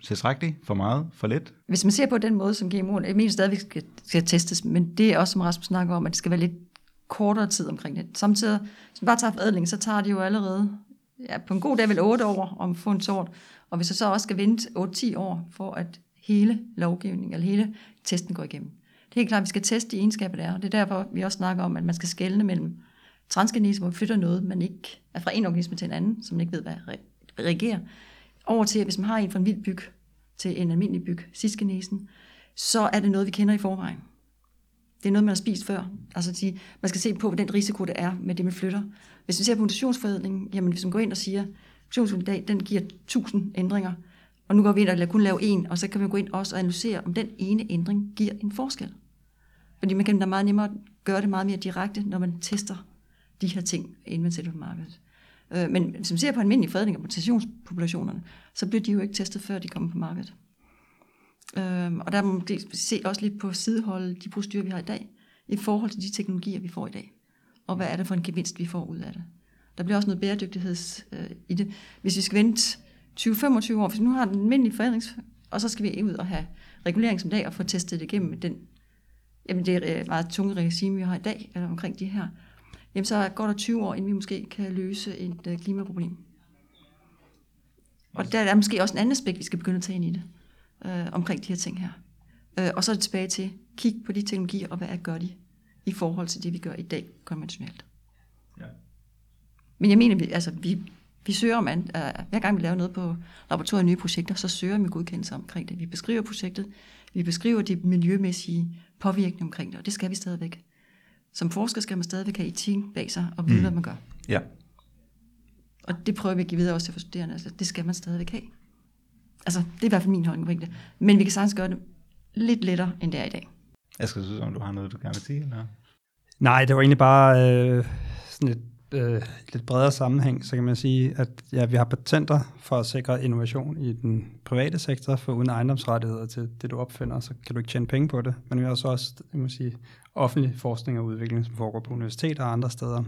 tilstrækkeligt, for meget, for lidt? Hvis man ser på den måde, som GMO'en, jeg mener stadigvæk skal, skal testes, men det er også, som Rasmus snakker om, at det skal være lidt kortere tid omkring det. Samtidig, hvis man bare tager forædling, så tager det jo allerede ja, på en god dag vel 8 år om at få en sort, og hvis jeg så også skal vente 8-10 år for at hele lovgivningen, eller hele testen går igennem. Det er helt klart, at vi skal teste de egenskaber, der er. Det er derfor, vi også snakker om, at man skal skelne mellem transgenese, hvor vi flytter noget, man ikke er fra en organisme til en anden, som man ikke ved, hvad reagerer, over til, at hvis man har en fra en vild byg til en almindelig byg, cisgenesen, så er det noget, vi kender i forvejen. Det er noget, man har spist før. Altså at sige, man skal se på, hvad den risiko, der er med det, man flytter. Hvis vi ser på mutationsforædling, jamen hvis man går ind og siger, mutationsforædling i dag, den giver 1000 ændringer, og nu går vi ind og kun lave en, og så kan vi gå ind også og analysere, om den ene ændring giver en forskel. Fordi man kan da meget nemmere gøre det meget mere direkte, når man tester de her ting, inden man sætter på markedet. Øh, men hvis man ser på almindelige fredning af mutationspopulationerne, så bliver de jo ikke testet, før de kommer på markedet. Øh, og der må man se også lidt på sideholdet de procedurer, vi har i dag, i forhold til de teknologier, vi får i dag. Og hvad er det for en gevinst, vi får ud af det. Der bliver også noget bæredygtigheds øh, i det. Hvis vi skal vente 20-25 år, hvis vi nu har den almindelige forædrings, og så skal vi ud og have regulering som dag og få testet det igennem den, jamen det er meget tunge regime, vi har i dag, eller omkring de her, jamen så går der 20 år, inden vi måske kan løse et øh, klimaproblem. Og der er måske også en anden aspekt, vi skal begynde at tage ind i det, uh, omkring de her ting her. Uh, og så er det tilbage til, kig på de teknologier, og hvad er, gør de i forhold til det, vi gør i dag konventionelt. Ja. Men jeg mener, vi, altså, vi, vi søger om, uh, hver gang vi laver noget på laboratoriet nye projekter, så søger vi godkendelse omkring det. Vi beskriver projektet, vi beskriver de miljømæssige påvirkninger omkring det, og det skal vi stadigvæk som forsker skal man stadigvæk have etik bag sig og vide, mm. hvad man gør. Ja. Og det prøver vi at give videre også til studerende. Altså, det skal man stadigvæk have. Altså, det er i hvert fald min holdning det. Men vi kan sagtens gøre det lidt lettere, end det er i dag. Jeg skal synes, om du har noget, du gerne vil sige? Eller? Nej, det var egentlig bare øh, sådan et øh, lidt bredere sammenhæng, så kan man sige, at ja, vi har patenter for at sikre innovation i den private sektor, for uden ejendomsrettigheder til det, du opfinder, så kan du ikke tjene penge på det. Men vi har også, også jeg må sige, offentlig forskning og udvikling, som foregår på universiteter og andre steder,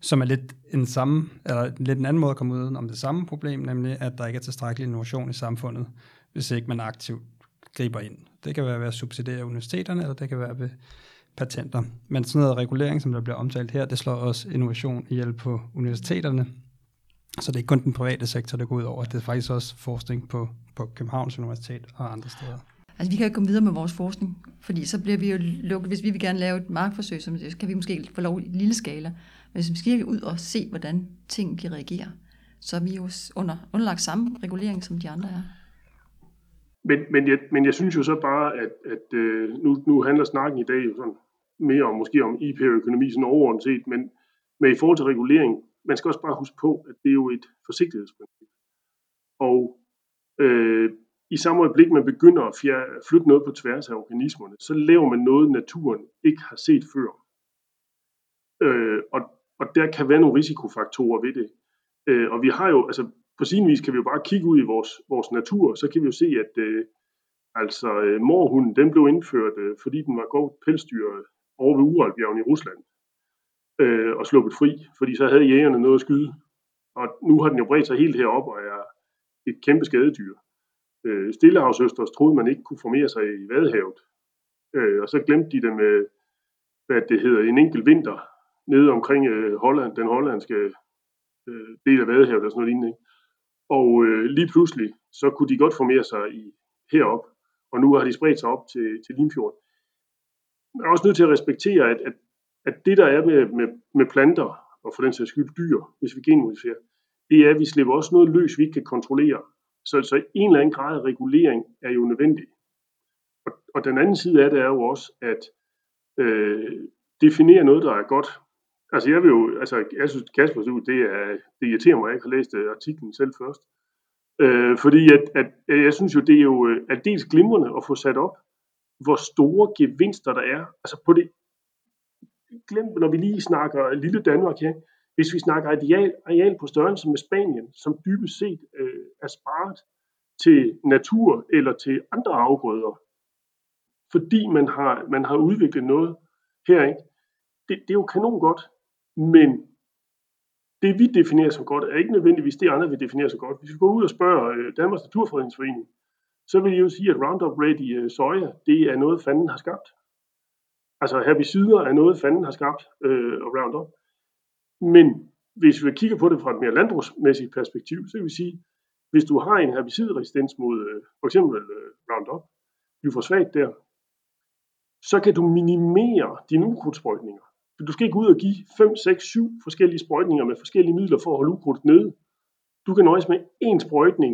som er lidt en, samme, eller lidt en anden måde at komme ud om det samme problem, nemlig at der ikke er tilstrækkelig innovation i samfundet, hvis ikke man aktivt griber ind. Det kan være ved at subsidiere universiteterne, eller det kan være ved patenter. Men sådan noget regulering, som der bliver omtalt her, det slår også innovation ihjel på universiteterne. Så det er ikke kun den private sektor, der går ud over, det er faktisk også forskning på, på Københavns Universitet og andre steder. Altså, vi kan ikke komme videre med vores forskning, fordi så bliver vi jo lukket. Hvis vi vil gerne lave et markforsøg, så kan vi måske få lov i lille skala. Hvis vi skal ud og se, hvordan ting kan reagere, så er vi jo under, underlagt samme regulering, som de andre er. Men, men, jeg, men jeg synes jo så bare, at, at øh, nu, nu handler snakken i dag jo sådan mere om måske om IP-økonomi sådan overordnet set, men, men i forhold til regulering, man skal også bare huske på, at det er jo et forsigtighedsprincip. Og øh, i samme øjeblik, man begynder at fjerde, flytte noget på tværs af organismerne, så laver man noget, naturen ikke har set før. Øh, og, og der kan være nogle risikofaktorer ved det. Øh, og vi har jo, altså på sin vis kan vi jo bare kigge ud i vores, vores natur, så kan vi jo se, at øh, altså øh, morhunden, den blev indført, øh, fordi den var godt pelsdyr over ved Uralbjergen i Rusland øh, og sluppet fri, fordi så havde jægerne noget at skyde. Og nu har den jo bredt sig helt herop og er et kæmpe skadedyr. Øh, Stillehavsøsters troede man ikke kunne formere sig i Vadehavet. Øh, og så glemte de det med, hvad det hedder, en enkelt vinter nede omkring øh, Holland, den hollandske øh, del af Vadehavet og sådan noget lignende. Og øh, lige pludselig, så kunne de godt formere sig i, herop, og nu har de spredt sig op til, til Limfjorden. Man er også nødt til at respektere, at, at, at det der er med, med, med planter, og for den sags skyld dyr, hvis vi genmodificerer, det er, at vi slipper også noget løs, vi ikke kan kontrollere. Så, så en eller anden grad af regulering er jo nødvendig. Og, og den anden side af det er jo også at øh, definere noget, der er godt. Altså jeg vil jo, altså jeg synes Kasper, det, er, det irriterer mig, at jeg ikke har læst øh, artiklen selv først. Øh, fordi at, at, at, jeg synes jo, det er jo øh, at dels glimrende at få sat op, hvor store gevinster der er. Altså på det, glem, når vi lige snakker lille Danmark her, hvis vi snakker areal, areal på størrelse med Spanien, som dybest set øh, er sparet til natur eller til andre afgrøder, fordi man har, man har udviklet noget her, ikke? Det, det er jo kanon godt, men det vi definerer som godt, er ikke nødvendigvis det andre, vi definerer som godt. Hvis vi går ud og spørger øh, Danmarks Naturfredningsforening, så vil de jo sige, at Roundup Ready øh, soja, det er noget, fanden har skabt. Altså herbicider er noget, fanden har skabt, øh, og Roundup. Men hvis vi kigger på det fra et mere landbrugsmæssigt perspektiv, så vil vi sige, hvis du har en herbicidresistens mod øh, for eksempel øh, Roundup, glyfosat der, så kan du minimere dine ukrudtsprøjtninger. Du skal ikke ud og give 5, 6, 7 forskellige sprøjtninger med forskellige midler for at holde ukrudt nede. Du kan nøjes med én sprøjtning,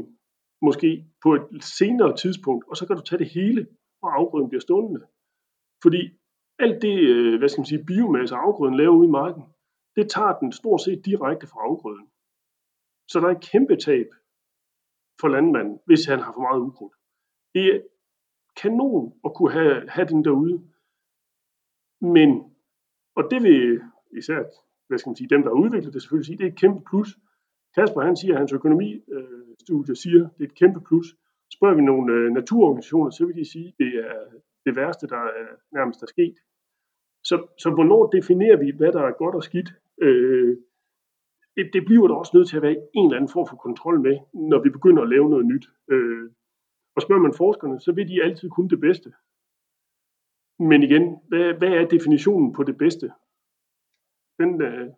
måske på et senere tidspunkt, og så kan du tage det hele, og afgrøden bliver stående. Fordi alt det, øh, hvad skal man sige, biomasse afgrøden laver ude i marken, det tager den stort set direkte fra afgrøden. Så der er et kæmpe tab for landmanden, hvis han har for meget ukrudt. Det er kanon at kunne have, have den derude. Men, og det vil især hvad skal man sige, dem, der har udviklet det, selvfølgelig sige, det er et kæmpe plus. Kasper han siger, at hans økonomistudie øh, siger, det er et kæmpe plus. Spørger vi nogle øh, naturorganisationer, så vil de sige, at det er det værste, der er nærmest er sket. Så, så hvornår definerer vi, hvad der er godt og skidt? Øh, det, det bliver der også nødt til at være en eller anden form for kontrol med, når vi begynder at lave noget nyt. Øh, og spørger man forskerne, så vil de altid kun det bedste. Men igen, hvad, hvad er definitionen på det bedste? Den, øh,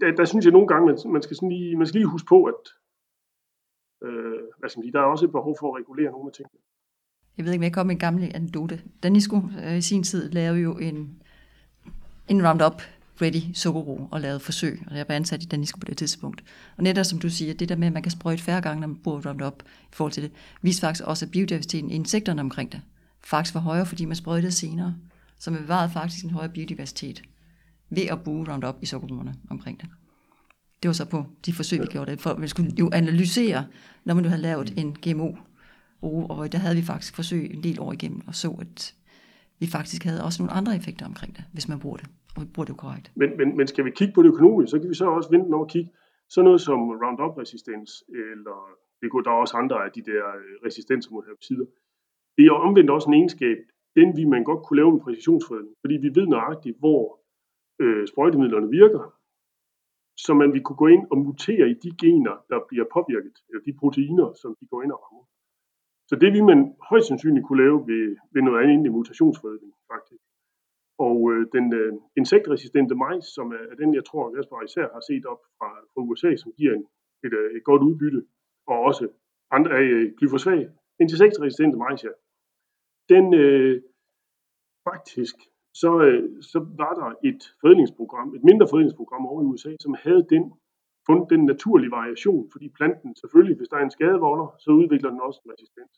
der, der synes jeg nogle gange, man, man, skal, sådan lige, man skal lige huske på, at øh, hvad skal man sige, der er også et behov for at regulere nogle af tingene. Jeg ved ikke, om jeg kom med en gammel anekdote. Danisco øh, i sin tid lavede jo en, en Roundup Ready sukkerro og lavede forsøg, og jeg var ansat i Danisco på det tidspunkt. Og netop som du siger, det der med, at man kan sprøjte færre gange, når man bruger Roundup i forhold til det, viser faktisk også, at biodiversiteten i insekterne omkring det faktisk var højere, fordi man sprøjtede senere. Så man bevarede faktisk en højere biodiversitet ved at bruge Roundup i sukkerroerne omkring det. Det var så på de forsøg, vi gjorde det, for vi skulle jo analysere, når man nu havde lavet en GMO og der havde vi faktisk forsøg en del år igennem, og så, at vi faktisk havde også nogle andre effekter omkring det, hvis man bruger det, og bruger det korrekt. Men, men, men skal vi kigge på det økonomisk, så kan vi så også vente over at kigge sådan noget som Roundup-resistens, eller det kunne, der er også andre af de der øh, resistenser mod herbicider. Det er omvendt også en egenskab, den vi man godt kunne lave med præcisionsfredning, fordi vi ved nøjagtigt, hvor øh, sprøjtemidlerne virker, så man vi kunne gå ind og mutere i de gener, der bliver påvirket, eller de proteiner, som de går ind og rammer. Så det vil man højst sandsynligt kunne lave ved, ved noget andet end mutationsforskning, faktisk. Og øh, den øh, insektresistente majs, som er, er den, jeg tror, Jasper især har set op fra, fra USA, som giver en, et, øh, et godt udbytte, og også andre, øh, glyfosat, insektresistente majs, ja. Den, øh, faktisk, så, øh, så var der et fredningsprogram, et mindre fredningsprogram over i USA, som havde den fundet den naturlige variation, fordi planten selvfølgelig, hvis der er en skadevolder, så udvikler den også en resistens.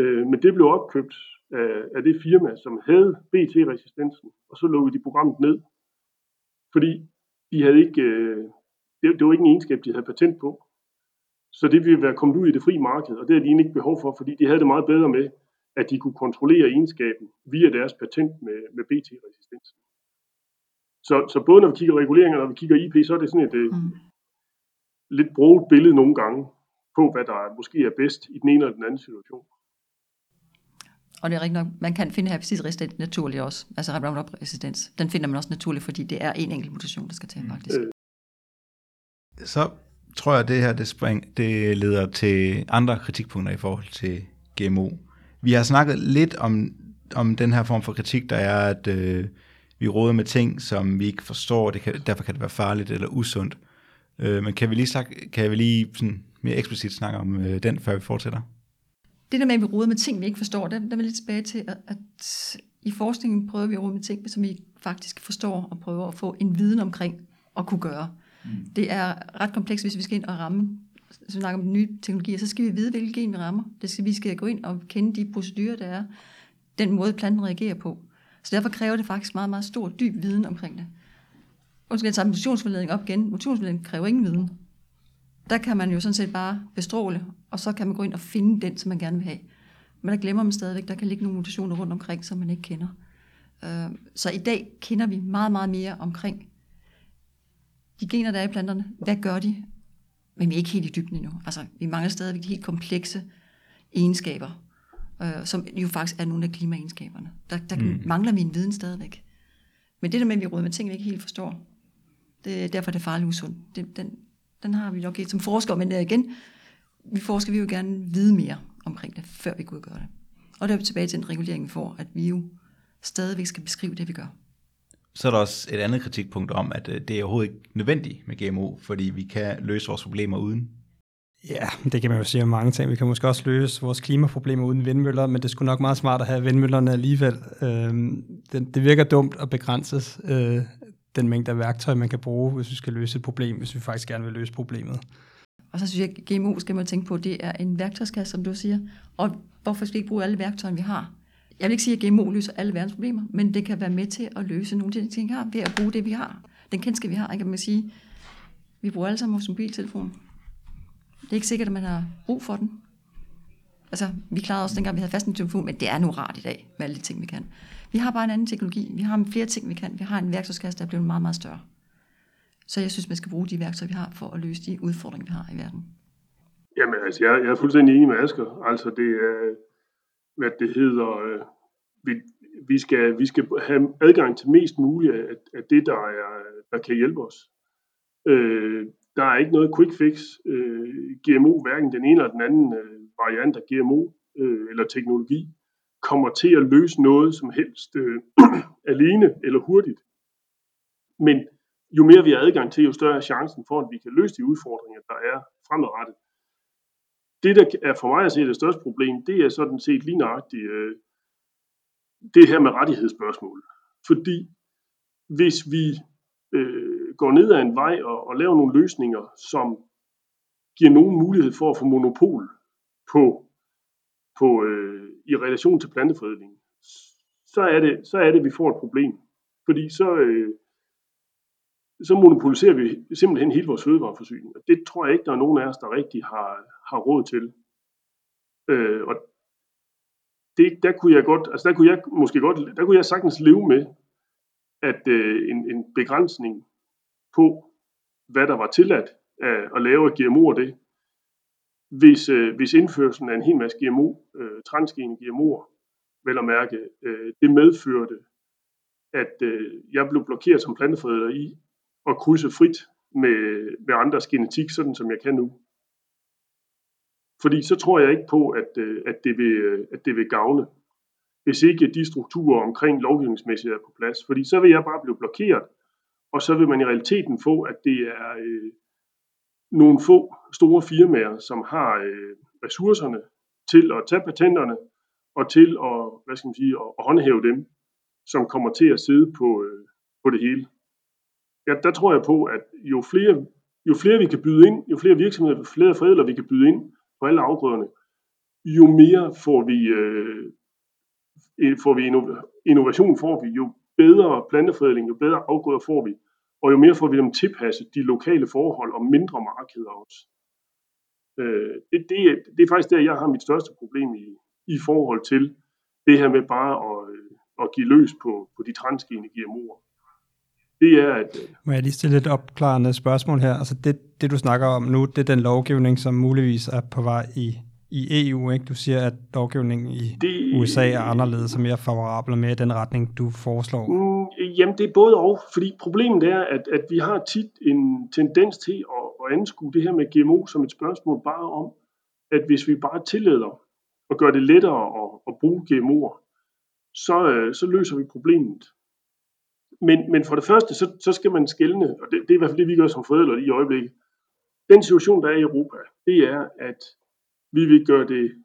Øh, men det blev opkøbt af, af det firma, som havde BT-resistensen, og så lukkede de programmet ned, fordi de havde ikke, øh, det, det var ikke en egenskab, de havde patent på. Så det ville være kommet ud i det frie marked, og det havde de egentlig ikke behov for, fordi de havde det meget bedre med, at de kunne kontrollere egenskaben via deres patent med, med BT-resistensen. Så, så både når vi kigger reguleringer, og når vi kigger IP, så er det sådan et øh, mm. lidt brugt billede nogle gange på, hvad der måske er bedst i den ene eller den anden situation. Og det er rigtigt nok, man kan finde herbicidresistent naturligt også, altså Roundup-resistens. Den finder man også naturligt, fordi det er en enkelt mutation, der skal til faktisk. Øh. Så tror jeg, at det her det, spring, det leder til andre kritikpunkter i forhold til GMO. Vi har snakket lidt om, om den her form for kritik, der er, at øh, vi råder med ting, som vi ikke forstår, det kan, derfor kan det være farligt eller usundt. Øh, men kan vi lige, snak, kan vi lige sådan mere eksplicit snakke om øh, den, før vi fortsætter? Det der med, at vi råder med ting, vi ikke forstår, der, der vil lidt tilbage til, at, at i forskningen prøver vi at råde med ting, som vi faktisk forstår og prøver at få en viden omkring at kunne gøre. Mm. Det er ret komplekst, hvis vi skal ind og ramme hvis vi snakker om nye teknologier, så skal vi vide, hvilken gen vi rammer. Det skal, vi skal gå ind og kende de procedurer, der er, den måde planten reagerer på. Så derfor kræver det faktisk meget, meget stor, dyb viden omkring det. Undskyld, jeg tager motionsforledning op igen. Motionsforledning kræver ingen viden. Der kan man jo sådan set bare bestråle, og så kan man gå ind og finde den, som man gerne vil have. Men der glemmer man stadigvæk, der kan ligge nogle mutationer rundt omkring, som man ikke kender. Øh, så i dag kender vi meget, meget mere omkring de gener, der er i planterne. Hvad gør de? Men vi er ikke helt i dybden endnu. Altså, vi mangler stadigvæk de helt komplekse egenskaber, øh, som jo faktisk er nogle af klimaegenskaberne. Der, der mm. mangler vi en viden stadigvæk. Men det der med, at vi råder med ting, vi ikke helt forstår, det, derfor er det farligt usundt. Det, den, den har vi nok ikke som forskere, men der igen, vi forsker vi jo gerne vide mere omkring det, før vi kunne gøre det. Og der er vi tilbage til den regulering, vi får, at vi jo stadigvæk skal beskrive det, vi gør. Så er der også et andet kritikpunkt om, at øh, det er overhovedet ikke nødvendigt med GMO, fordi vi kan løse vores problemer uden. Ja, det kan man jo sige om mange ting. Vi kan måske også løse vores klimaproblemer uden vindmøller, men det skulle nok meget smart at have vindmøllerne alligevel. Øhm, det, det virker dumt at begrænse øh, den mængde af værktøj, man kan bruge, hvis vi skal løse et problem, hvis vi faktisk gerne vil løse problemet. Og så synes jeg, at GMO skal man tænke på, det er en værktøjskasse, som du siger. Og hvorfor skal vi ikke bruge alle værktøjer, vi har? Jeg vil ikke sige, at GMO løser alle verdens problemer, men det kan være med til at løse nogle af de ting, vi har, ved at bruge det, vi har. Den kendskab, vi har, ikke? kan man sige, vi bruger alle sammen vores mobiltelefon. Det er ikke sikkert, at man har brug for den. Altså, vi klarede også dengang, vi havde fast en telefon, men det er nu rart i dag, med alle de ting, vi kan. Vi har bare en anden teknologi. Vi har flere ting, vi kan. Vi har en værktøjskasse, der er blevet meget, meget større. Så jeg synes, man skal bruge de værktøjer, vi har, for at løse de udfordringer, vi har i verden. Jamen, altså, jeg, jeg er fuldstændig enig med Asger. Altså, det er, hvad det hedder, øh, vi, vi, skal, vi skal have adgang til mest muligt af, af det, der, er, der kan hjælpe os. Øh, der er ikke noget quick fix. Øh, GMO, hverken den ene eller den anden øh, variant af GMO øh, eller teknologi, kommer til at løse noget som helst øh, alene eller hurtigt. Men jo mere vi har adgang til, jo større er chancen for, at vi kan løse de udfordringer, der er fremadrettet. Det, der er for mig at se det største problem, det er sådan set lige nøjagtigt øh, det her med rettighedsspørgsmål. Fordi hvis vi øh, går ned ad en vej og, og laver nogle løsninger, som giver nogen mulighed for at få monopol på, på øh, i relation til plantefredning, så er det, så er det, at vi får et problem. Fordi så, øh, så monopoliserer vi simpelthen hele vores fødevareforsyning. Og det tror jeg ikke, der er nogen af os, der rigtig har, har råd til. Øh, og det, der kunne jeg godt, altså der kunne jeg måske godt, der kunne jeg sagtens leve med, at øh, en, en begrænsning på, hvad der var tilladt at, at lave af GMO'er det, hvis, øh, hvis indførelsen af en hel masse GMO, øh, transgene GMO'er, vel at mærke, øh, det medførte, at øh, jeg blev blokeret som planteforælder i at krydse frit med, med andres genetik, sådan som jeg kan nu. Fordi så tror jeg ikke på, at, øh, at, det, vil, øh, at det vil gavne, hvis ikke de strukturer omkring lovgivningsmæssigt er på plads. Fordi så vil jeg bare blive blokeret, og så vil man i realiteten få, at det er øh, nogle få store firmaer, som har øh, ressourcerne til at tage patenterne, og til at, hvad skal man sige, at håndhæve dem, som kommer til at sidde på, øh, på det hele. Ja, der tror jeg på, at jo flere, jo flere vi kan byde ind, jo flere virksomheder, jo flere forældre vi kan byde ind på alle afgrøderne, jo mere får vi, øh, får vi innovation, får vi, jo bedre planteforædling, jo bedre afgrøder får vi, og jo mere får vi dem tilpasset de lokale forhold og mindre markeder også. Øh, det, det, det er faktisk der, jeg har mit største problem i, i forhold til det her med bare at, øh, at give løs på, på de transgene GMO'er. Det er, at... Øh, Må jeg lige stille et opklarende spørgsmål her? Altså det, det, du snakker om nu, det er den lovgivning, som muligvis er på vej i, i EU, ikke? Du siger, at lovgivningen i det, USA er anderledes og mere favorabel og mere i den retning, du foreslår. Mm, jamen, det er både og, fordi problemet er, at, at vi har tit en tendens til at, at anskue det her med GMO som et spørgsmål bare om, at hvis vi bare tillader og gør det lettere at, at bruge GMO'er, så, øh, så løser vi problemet. Men, men for det første, så, så skal man skælne, og det, det er i hvert fald det, vi gør som forældre i øjeblikket. Den situation, der er i Europa, det er, at vi vil gøre det,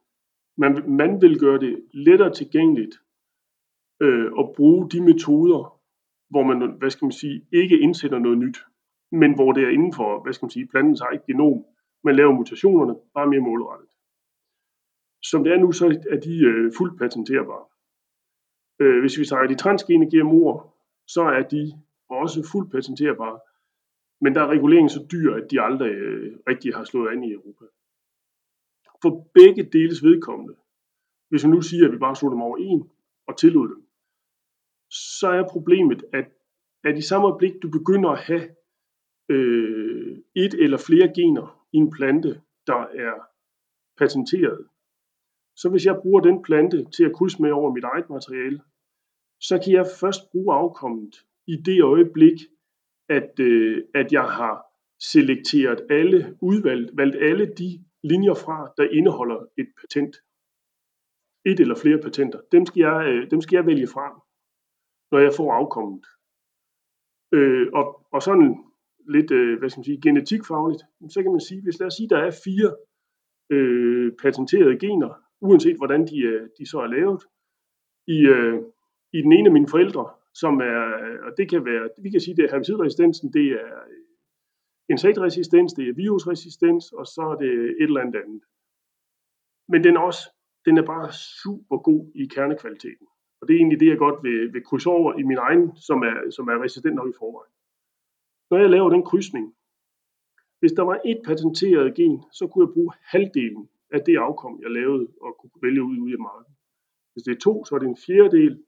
man, man vil gøre det lettere tilgængeligt øh, at bruge de metoder, hvor man, hvad skal man sige, ikke indsætter noget nyt, men hvor det er inden for, hvad skal man sige, plantens eget genom. Man laver mutationerne bare mere målrettet. Som det er nu, så er de øh, fuldt patenterbare. Øh, hvis vi tager de transgene GMO'er, så er de også fuldt patenterbare. Men der er reguleringen så dyr, at de aldrig øh, rigtig har slået an i Europa. For begge deles vedkommende, hvis vi nu siger, at vi bare slog dem over en og tillod dem, så er problemet, at, at i samme øjeblik, du begynder at have øh, et eller flere gener i en plante, der er patenteret, så hvis jeg bruger den plante til at krydse med over mit eget materiale, så kan jeg først bruge afkommet i det øjeblik, at, øh, at jeg har selekteret alle, udvalgt valgt alle de linjer fra, der indeholder et patent. Et eller flere patenter. Dem skal jeg, øh, dem skal jeg vælge fra, når jeg får afkommet. Øh, og, og sådan lidt, øh, hvad skal man sige, genetikfagligt, så kan man sige, hvis lad os sige, der er fire øh, patenterede gener, uanset hvordan de, øh, de så er lavet, i, øh, i den ene af mine forældre, som er, øh, og det kan være, vi kan sige, det er herbicidresistensen, det er øh, insektresistens, det er virusresistens, og så er det et eller andet andet. Men den er også, den er bare super god i kernekvaliteten. Og det er egentlig det, jeg godt vil, vil krydse over i min egen, som er, som er resistent nok i forvejen. Når jeg laver den krydsning, hvis der var et patenteret gen, så kunne jeg bruge halvdelen af det afkom, jeg lavede og kunne vælge ud ude i markedet. Hvis det er to, så er det en fjerdedel.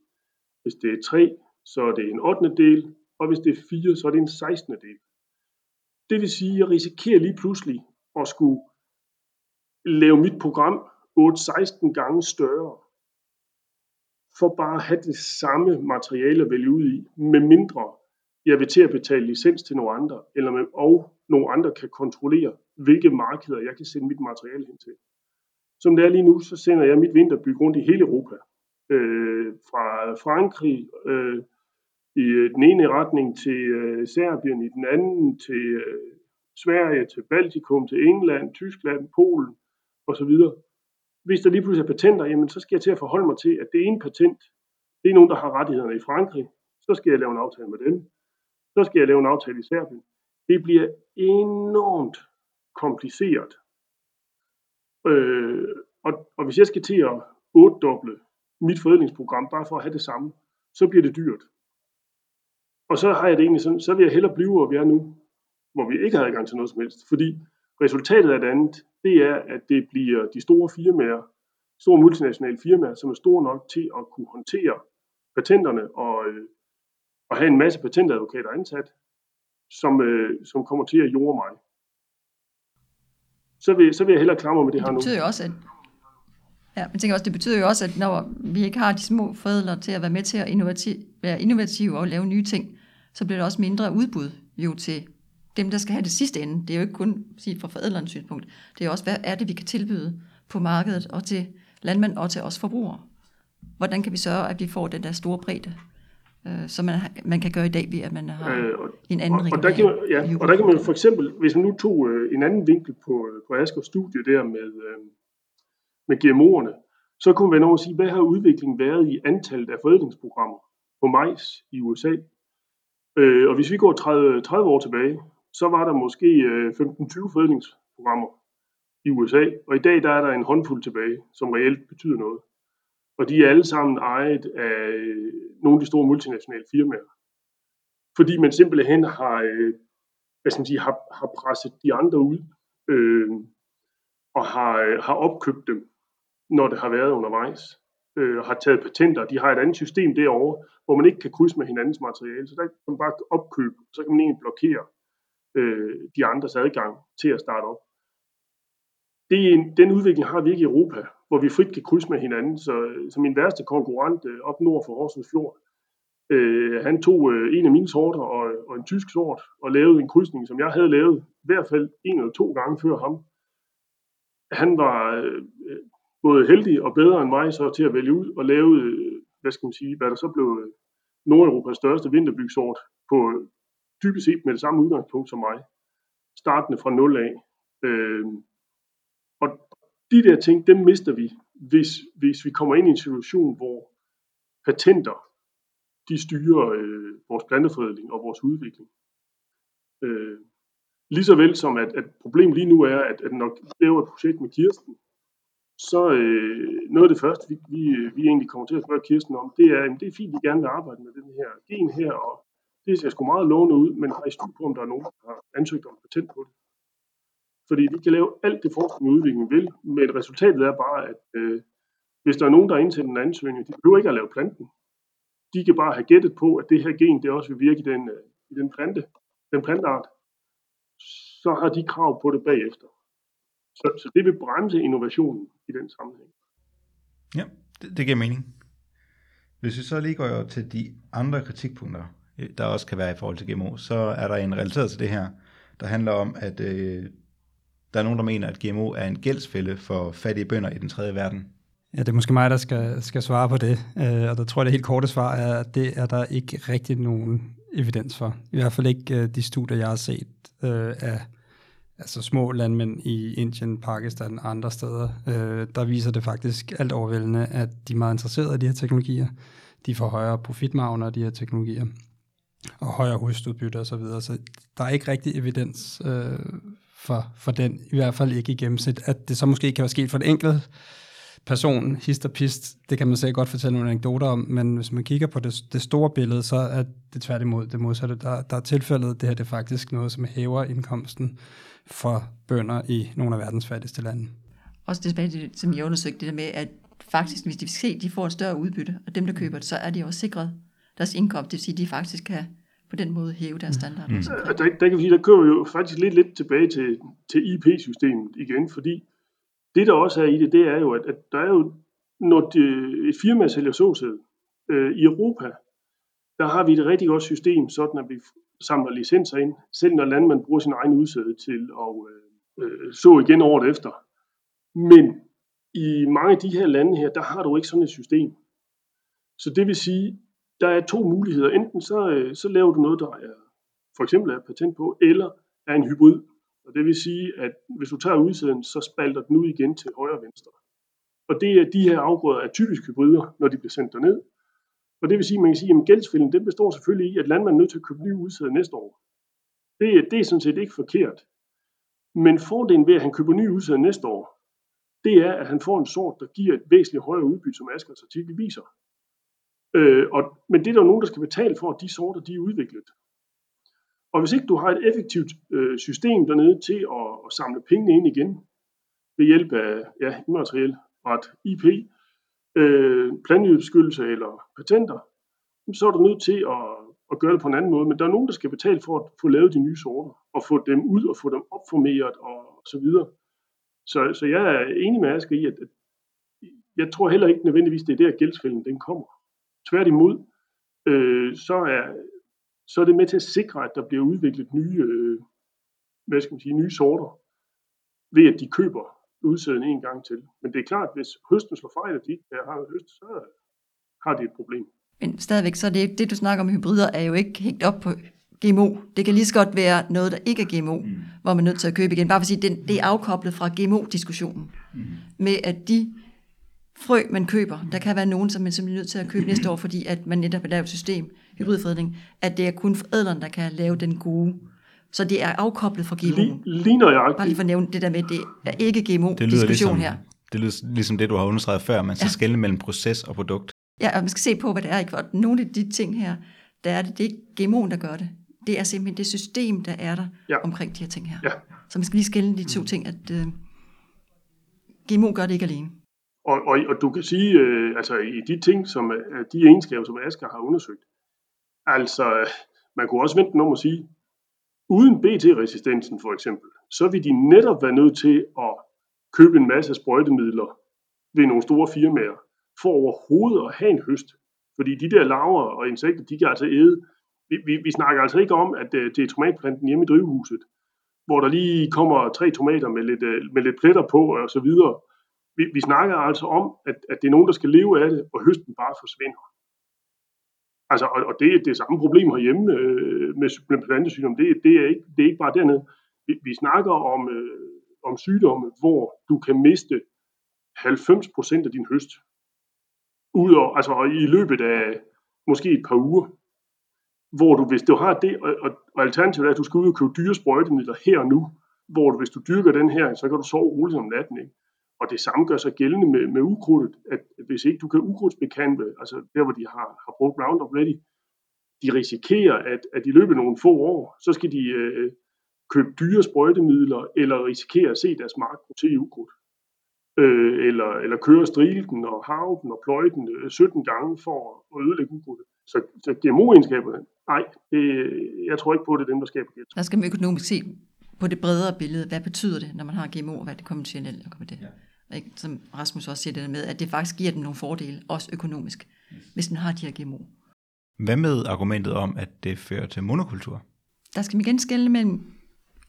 Hvis det er 3, så er det en 8. del. Og hvis det er 4, så er det en 16. del. Det vil sige, at jeg risikerer lige pludselig at skulle lave mit program 8-16 gange større, for bare at have det samme materiale at vælge ud i, med mindre jeg vil til at betale licens til nogle andre, eller med, og nogle andre kan kontrollere, hvilke markeder jeg kan sende mit materiale hen til. Som det er lige nu, så sender jeg mit vinterbyg rundt i hele Europa. Øh, fra Frankrig øh, i øh, den ene retning til øh, Serbien, i den anden til øh, Sverige, til Baltikum, til England, Tyskland, Polen osv. Hvis der lige pludselig er patenter, jamen, så skal jeg til at forholde mig til, at det ene patent, det er nogen, der har rettighederne i Frankrig. Så skal jeg lave en aftale med dem. Så skal jeg lave en aftale i Serbien. Det bliver enormt kompliceret. Øh, og, og hvis jeg skal til at ottedoble mit forædlingsprogram, bare for at have det samme, så bliver det dyrt. Og så har jeg det egentlig sådan, så vil jeg hellere blive, hvor vi er nu, hvor vi ikke har adgang til noget som helst. Fordi resultatet af det andet, det er, at det bliver de store firmaer, store multinationale firmaer, som er store nok til at kunne håndtere patenterne og, øh, og have en masse patentadvokater ansat, som, øh, som kommer til at jorde mig så vil, så vil jeg hellere klamre mig med det, det her nu. Det betyder jo også, at Ja, men tænker også, det betyder jo også, at når vi ikke har de små forædlere til at være med til at innovativ, være innovative og lave nye ting, så bliver der også mindre udbud jo til dem, der skal have det sidste ende. Det er jo ikke kun sige, fra forædlerens synspunkt. Det er også, hvad er det, vi kan tilbyde på markedet og til landmænd og til os forbrugere. Hvordan kan vi sørge, at vi får den der store bredde, øh, som man, man kan gøre i dag ved, at man har øh, og, en anden og, og, der kan, ja, og der kan man for eksempel, hvis man nu tog øh, en anden vinkel på, øh, på Askers studie der med, øh, med GMO'erne, så kunne man også sige, hvad har udviklingen været i antallet af forædlingsprogrammer på majs i USA? Øh, og hvis vi går 30, 30 år tilbage, så var der måske øh, 15-20 forædlingsprogrammer i USA, og i dag der er der en håndfuld tilbage, som reelt betyder noget. Og de er alle sammen ejet af øh, nogle af de store multinationale firmaer. Fordi man simpelthen har, øh, hvad skal man sige, har, har presset de andre ud, øh, og har, øh, har opkøbt dem, når det har været undervejs. Øh, og har taget patenter. De har et andet system derovre, hvor man ikke kan krydse med hinandens materiale. Så der kan man bare opkøbe, så kan man egentlig blokere øh, de andres adgang til at starte op. Det er en, den udvikling har vi ikke i Europa, hvor vi frit kan krydse med hinanden. Så, så min værste konkurrent øh, op nord for Horsens Fjord, øh, han tog øh, en af mine sorter og, og en tysk sort og lavede en krydsning, som jeg havde lavet i hvert fald en eller to gange før ham. Han var øh, både heldig og bedre end mig så til at vælge ud og lave, øh, hvad skal man sige, hvad der så blev øh, Nordeuropas største vinterbygsort på øh, dybest set med det samme udgangspunkt som mig, startende fra nul af. Øh, og de der ting, dem mister vi, hvis, hvis vi kommer ind i en situation, hvor patenter, de styrer øh, vores planteforædling og vores udvikling. Øh, lige så vel som at, at problemet lige nu er, at, at når vi laver et projekt med Kirsten, så øh, noget af det første, vi, vi, øh, vi egentlig kommer til at spørge Kirsten om, det er, at det er fint, vi gerne vil arbejde med den her gen her, og det ser sgu meget lovende ud, men har I styr på, om der er nogen, der har ansøgt om patent på det? Fordi vi kan lave alt det forskning og udvikling vil, men resultatet er bare, at øh, hvis der er nogen, der har indsendt en ansøgning, de behøver ikke at lave planten. De kan bare have gættet på, at det her gen, det også vil virke i den, øh, i den plante, den planteart. Så har de krav på det bagefter. Så, så det vil bremse innovationen i den sammenhæng. Ja, det, det giver mening. Hvis vi så lige går til de andre kritikpunkter, øh, der også kan være i forhold til GMO, så er der en relateret til det her, der handler om, at øh, der er nogen, der mener, at GMO er en gældsfælde for fattige bønder i den tredje verden. Ja, det er måske mig, der skal, skal svare på det. Øh, og der tror jeg, det helt korte svar er, at det er der ikke rigtig nogen evidens for. I hvert fald ikke øh, de studier, jeg har set øh, af altså små landmænd i Indien, Pakistan og andre steder. Øh, der viser det faktisk alt overvældende, at de er meget interesserede i de her teknologier. De får højere profitmarginer af de her teknologier og højere husudbytte osv. Så, videre. så der er ikke rigtig evidens øh, for, for den, i hvert fald ikke i gennemsnit. At det så måske ikke kan være sket for den enkelte, person, hist og pist, det kan man sikkert godt fortælle nogle anekdoter om, men hvis man kigger på det, det store billede, så er det tværtimod det modsatte. Der, der er tilfældet, det her det er faktisk noget, som hæver indkomsten for bønder i nogle af verdens fattigste lande. Også tilbage til, som jeg undersøgte, det der med, at faktisk, hvis de se, de får et større udbytte, og dem, der køber det, så er de også sikret deres indkomst. Det vil sige, at de faktisk kan på den måde hæve deres standard. Mm. Der, der, kan vi sige, der kører vi jo faktisk lidt, lidt tilbage til, til IP-systemet igen, fordi det, der også er i det, det er jo, at, at der er jo, når det, et firma sælger såsæd øh, i Europa, der har vi et rigtig godt system, sådan at vi samler licenser ind, selv når landmand bruger sin egen udsæde til at øh, øh, så igen året efter. Men i mange af de her lande her, der har du ikke sådan et system. Så det vil sige, der er to muligheder. Enten så, øh, så laver du noget, der er for eksempel er patent på, eller er en hybrid. Og det vil sige, at hvis du tager udsiden, så spalter den ud igen til højre og venstre. Og det er de her afgrøder er typisk hybrider, når de bliver sendt derned. Og det vil sige, at man kan sige, at gældsfælden den består selvfølgelig i, at landmanden er nødt til at købe nye udsæder næste år. Det, det er sådan set ikke forkert. Men fordelen ved, at han køber nye udsæder næste år, det er, at han får en sort, der giver et væsentligt højere udbytte, som Askers artikel viser. Øh, og, men det er der nogen, der skal betale for, at de sorter de er udviklet. Og hvis ikke du har et effektivt øh, system dernede til at, at samle pengene ind igen, ved hjælp af ja, immateriel ret, IP, øh, planløbsbeskyttelse eller patenter, så er du nødt til at, at gøre det på en anden måde. Men der er nogen, der skal betale for at få lavet de nye sorter, og få dem ud og få dem opformeret og så videre. Så, så jeg er enig med Asger i, at, at jeg tror heller ikke nødvendigvis, det er der gældsfælden den kommer. Tværtimod, øh, så, er, så er det med til at sikre, at der bliver udviklet nye, øh, hvad skal man sige, nye sorter, ved at de køber udsæden en gang til. Men det er klart, at hvis høsten slår fejl, og de ikke har høst, så har de et problem. Men stadigvæk, så er det, det du snakker om hybrider, er jo ikke hængt op på GMO. Det kan lige så godt være noget, der ikke er GMO, mm. hvor man er nødt til at købe igen. Bare for at sige, det, det er afkoblet fra GMO-diskussionen. Mm. Med at de frø, man køber, der kan være nogen, som man simpelthen er nødt til at købe næste år, fordi at man netop har lavet et system, hybridforædling, at det er kun forædleren, der kan lave den gode. Så det er afkoblet fra GMO. Lige, lige nøjagtigt. Bare lige for at nævne det der med, det er ikke GMO-diskussion ligesom, her. det lyder ligesom det, du har understreget før. Man skal Ja. skelne mellem proces og produkt. Ja, og man skal se på, hvad det er. Ikke? For nogle af de ting her, der er det, det er ikke GMO'en, der gør det. Det er simpelthen det system, der er der Ja. ja. omkring de her ting her. Ja. Så man skal lige skille de to ting, at øh, GMO gør det ikke alene. Og, og, og du kan sige, øh, altså i de ting, som er, de egenskaber, som Asger har undersøgt, altså øh, man kunne også vente om at sige, uden BT-resistensen for eksempel, så vil de netop være nødt til at købe en masse sprøjtemidler ved nogle store firmaer, for overhovedet at have en høst. Fordi de der larver og insekter, de kan altså æde. Vi, vi, vi snakker altså ikke om, at øh, det er tomatplanten hjemme i drivhuset, hvor der lige kommer tre tomater med lidt, med lidt pletter på og så videre. Vi, vi snakker altså om, at, at det er nogen, der skal leve af det, og høsten bare forsvinder. Altså, og, og det er det samme problem herhjemme øh, med, med plantesygdom. Det, det, er ikke, det er ikke bare dernede. Vi, vi snakker om, øh, om sygdomme, hvor du kan miste 90% af din høst. Udover, altså i løbet af måske et par uger. Hvor du, hvis du har det, og, og, og alternativet er, at du skal ud og købe dyre sprøjtemidler her og nu, hvor du, hvis du dyrker den her, så kan du sove roligt om natten. Ikke? Og det samme gør sig gældende med, med ukrudtet, at hvis ikke du kan ukrudtsbekæmpe, altså der hvor de har, har brugt Roundup Ready, de risikerer, at, at i løbet af nogle få år, så skal de øh, købe dyre sprøjtemidler, eller risikere at se deres mark gå til ukrudt. Øh, eller, eller køre strilten og harve den og pløje den øh, 17 gange for at ødelægge ukrudtet. Så, så GMO-egenskaberne, nej, det, jeg tror ikke på, at det er dem, der skaber gæt. Der skal man økonomisk se på det bredere billede. Hvad betyder det, når man har GMO, og hvad er det konventionelle kommer det? Ja. Ikke? Som Rasmus også siger det der med, at det faktisk giver dem nogle fordele, også økonomisk, hvis man har de her GMO. Hvad med argumentet om, at det fører til monokultur? Der skal man igen skille mellem,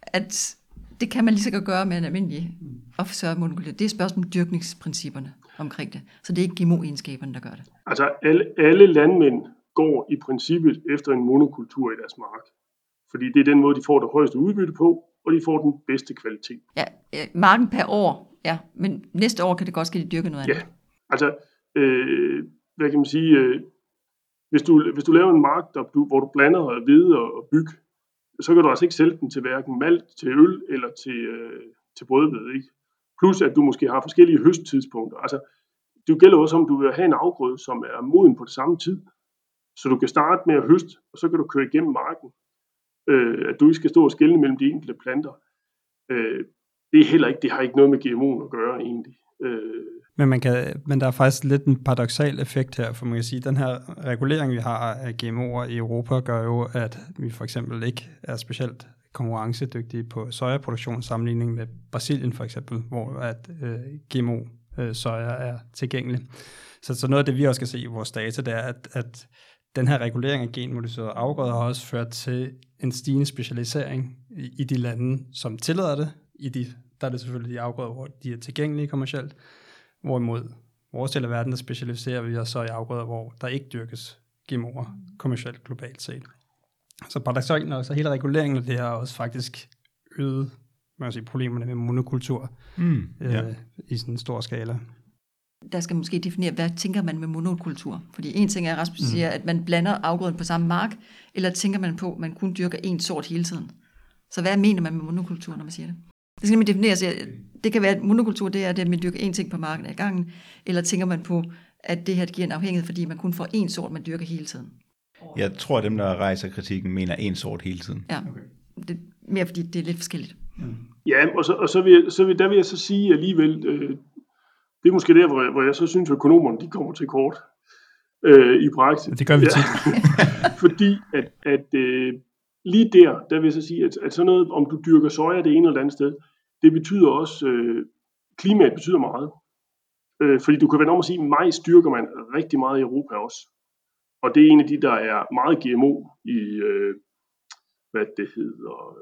at det kan man lige så godt gøre med en almindelig offshore monokultur. Det er et spørgsmål om dyrkningsprincipperne omkring det. Så det er ikke GMO-egenskaberne, der gør det. Altså alle, alle landmænd går i princippet efter en monokultur i deres mark. Fordi det er den måde, de får det højeste udbytte på, og de får den bedste kvalitet. Ja, marken per år, ja, men næste år kan det godt ske, at de dyrker noget andet. Ja, altså, øh, hvad kan man sige, øh, hvis, du, hvis du laver en mark, der, du, hvor du blander hvede og, og byg, så kan du altså ikke sælge den til hverken malt, til øl eller til, øh, til brødhvede, ikke? Plus at du måske har forskellige høsttidspunkter. Altså, det gælder også om, du vil have en afgrøde, som er moden på det samme tid. Så du kan starte med at høste, og så kan du køre igennem marken. Øh, at du ikke skal stå og skelne mellem de enkelte planter. Øh, det er heller ikke, det har ikke noget med GMO'en at gøre egentlig. Øh, Men, man kan, men der er faktisk lidt en paradoxal effekt her, for man kan sige, at den her regulering, vi har af GMO'er i Europa, gør jo, at vi for eksempel ikke er specielt konkurrencedygtige på sojaproduktion sammenligning med Brasilien for eksempel, hvor at øh, GMO øh, soja er tilgængelig. Så, så noget af det, vi også skal se i vores data, det er, at, at den her regulering af genmodificerede afgrøder har også ført til en stigende specialisering i, i de lande, som tillader det. I de, der er det selvfølgelig de afgrøder, hvor de er tilgængelige kommercielt. Hvorimod vores del af verden, der specialiserer vi os så i afgrøder, hvor der ikke dyrkes GMO'er kommercielt globalt set. Så paradoxalt nok, så hele reguleringen af det har også faktisk øget man kan sige, problemerne med monokultur Mm, øh, i sådan en stor skala. der skal måske definere, hvad tænker man med monokultur? Fordi en ting er, at Rasmus mm. siger, at man blander afgrøden på samme mark, eller tænker man på, at man kun dyrker én sort hele tiden? Så hvad mener man med monokultur, når man siger det? Det skal man definere sig. Det kan være, at monokultur det er, at man dyrker én ting på marken ad gangen, eller tænker man på, at det her giver en afhængighed, fordi man kun får én sort, man dyrker hele tiden. Jeg tror, at dem, der rejser kritikken, mener en sort hele tiden. Ja. Okay. Det, mere fordi det er lidt forskelligt. Ja, og, så, og så, vil jeg, så vil, der vil jeg så sige alligevel, øh, det er måske der, hvor jeg, hvor jeg så synes, at økonomerne de kommer til kort øh, i praksis. Det gør vi tit. Fordi at, at øh, lige der, der vil jeg så sige, at, at sådan noget, om du dyrker soja det ene eller andet sted, det betyder også, øh, klimaet betyder meget. Øh, fordi du kan være om at sige, at majs dyrker man rigtig meget i Europa også. Og det er en af de, der er meget GMO i, øh, hvad det hedder,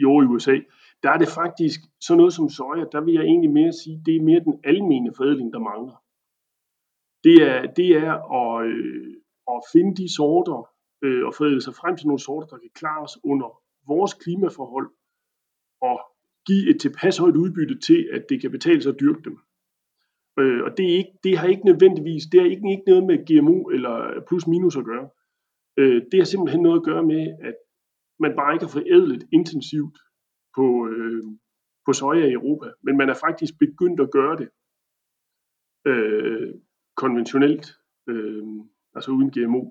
i år i USA, der er det faktisk sådan noget som soja, der vil jeg egentlig mere sige, det er mere den almene forædling, der mangler. Det er, det er at, øh, at finde de sorter øh, og forædle sig frem til nogle sorter, der kan klare os under vores klimaforhold og give et tilpas højt udbytte til, at det kan betale sig at dyrke dem. Øh, og det, er ikke, det har ikke nødvendigvis, det har ikke, ikke noget med GMO eller plus minus at gøre. Øh, det har simpelthen noget at gøre med, at man bare ikke har forædlet intensivt på, øh, på soja i Europa, men man er faktisk begyndt at gøre det øh, konventionelt, øh, altså uden GMO.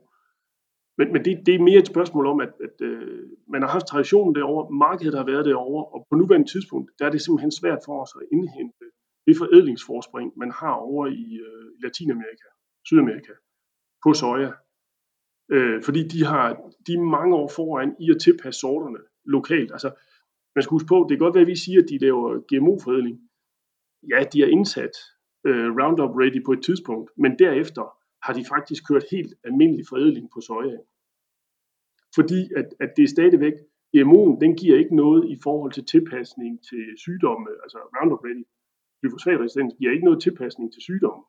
Men, men det, det er mere et spørgsmål om, at, at øh, man har haft traditionen derovre, markedet har været derovre, og på nuværende tidspunkt, der er det simpelthen svært for os at indhente det forædlingsforspring, man har over i øh, Latinamerika, Sydamerika, på soja. Øh, fordi de har de er mange år foran i at tilpasse sorterne lokalt. Altså, man skal huske på, det kan godt være, at vi siger, at de laver GMO-forædling. Ja, de har indsat øh, Roundup Ready på et tidspunkt, men derefter har de faktisk kørt helt almindelig forædling på soja. Fordi at, at det er stadigvæk, GMO'en, den giver ikke noget i forhold til tilpasning til sygdomme, altså Roundup Ready. Glyfosatresistens giver ikke noget tilpasning til sygdomme.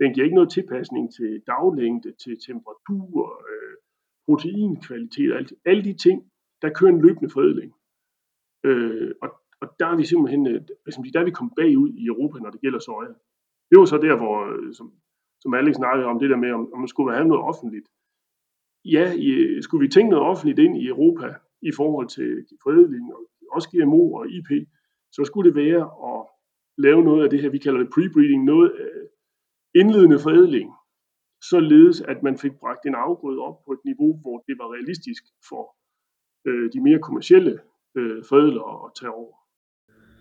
Den giver ikke noget tilpasning til daglængde, til temperatur, øh, proteinkvalitet, alt alle de ting, der kører en løbende forædling. Øh, og, og der er vi simpelthen, øh, der er vi kommet bagud i Europa, når det gælder soja. Det var så der, hvor, øh, som, som Alex snakkede om det der med, om, om man skulle have noget offentligt. Ja, i, skulle vi tænke noget offentligt ind i Europa i forhold til forædling, og også GMO og IP, så skulle det være at lave noget af det her, vi kalder det pre-breeding, noget øh, indledende forædling, således at man fik bragt en afgrøde op på et niveau, hvor det var realistisk for øh, de mere kommercielle øh, forædlere at tage over.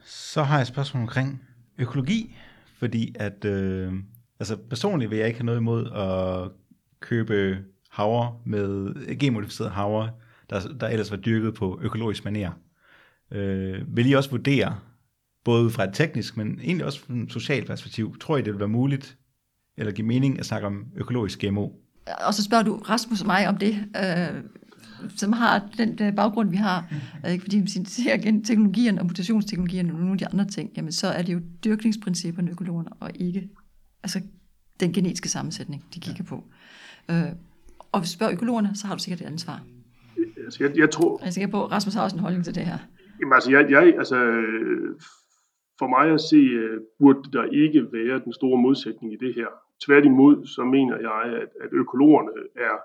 Så har jeg et spørgsmål omkring økologi, fordi at øh, Altså personligt vil jeg ikke have noget imod at købe havre med genmodificeret havre, der, der ellers var dyrket på økologisk maner. Øh, vil I også vurdere, både fra et teknisk, men egentlig også fra et socialt perspektiv, tror I, det vil være muligt, eller give mening at snakke om økologisk GMO? Og så spørger du Rasmus og mig om det, øh, som har den, den baggrund, vi har. Øh, ikke? Fordi vi ser igen teknologierne og mutationsteknologierne og nogle af de andre ting, jamen så er det jo dyrkningsprincipperne, økologerne, og ikke altså den genetiske sammensætning, de kigger på. Øh, og hvis du spørger økologerne, så har du sikkert et ansvar. Altså, jeg, jeg tror... Jeg er sikker på, at Rasmus har også en holdning til det her. Jamen, altså, jeg, jeg, altså, for mig at se, øh, burde der ikke være den store modsætning i det her. Tværtimod, så mener jeg, at, at økologerne er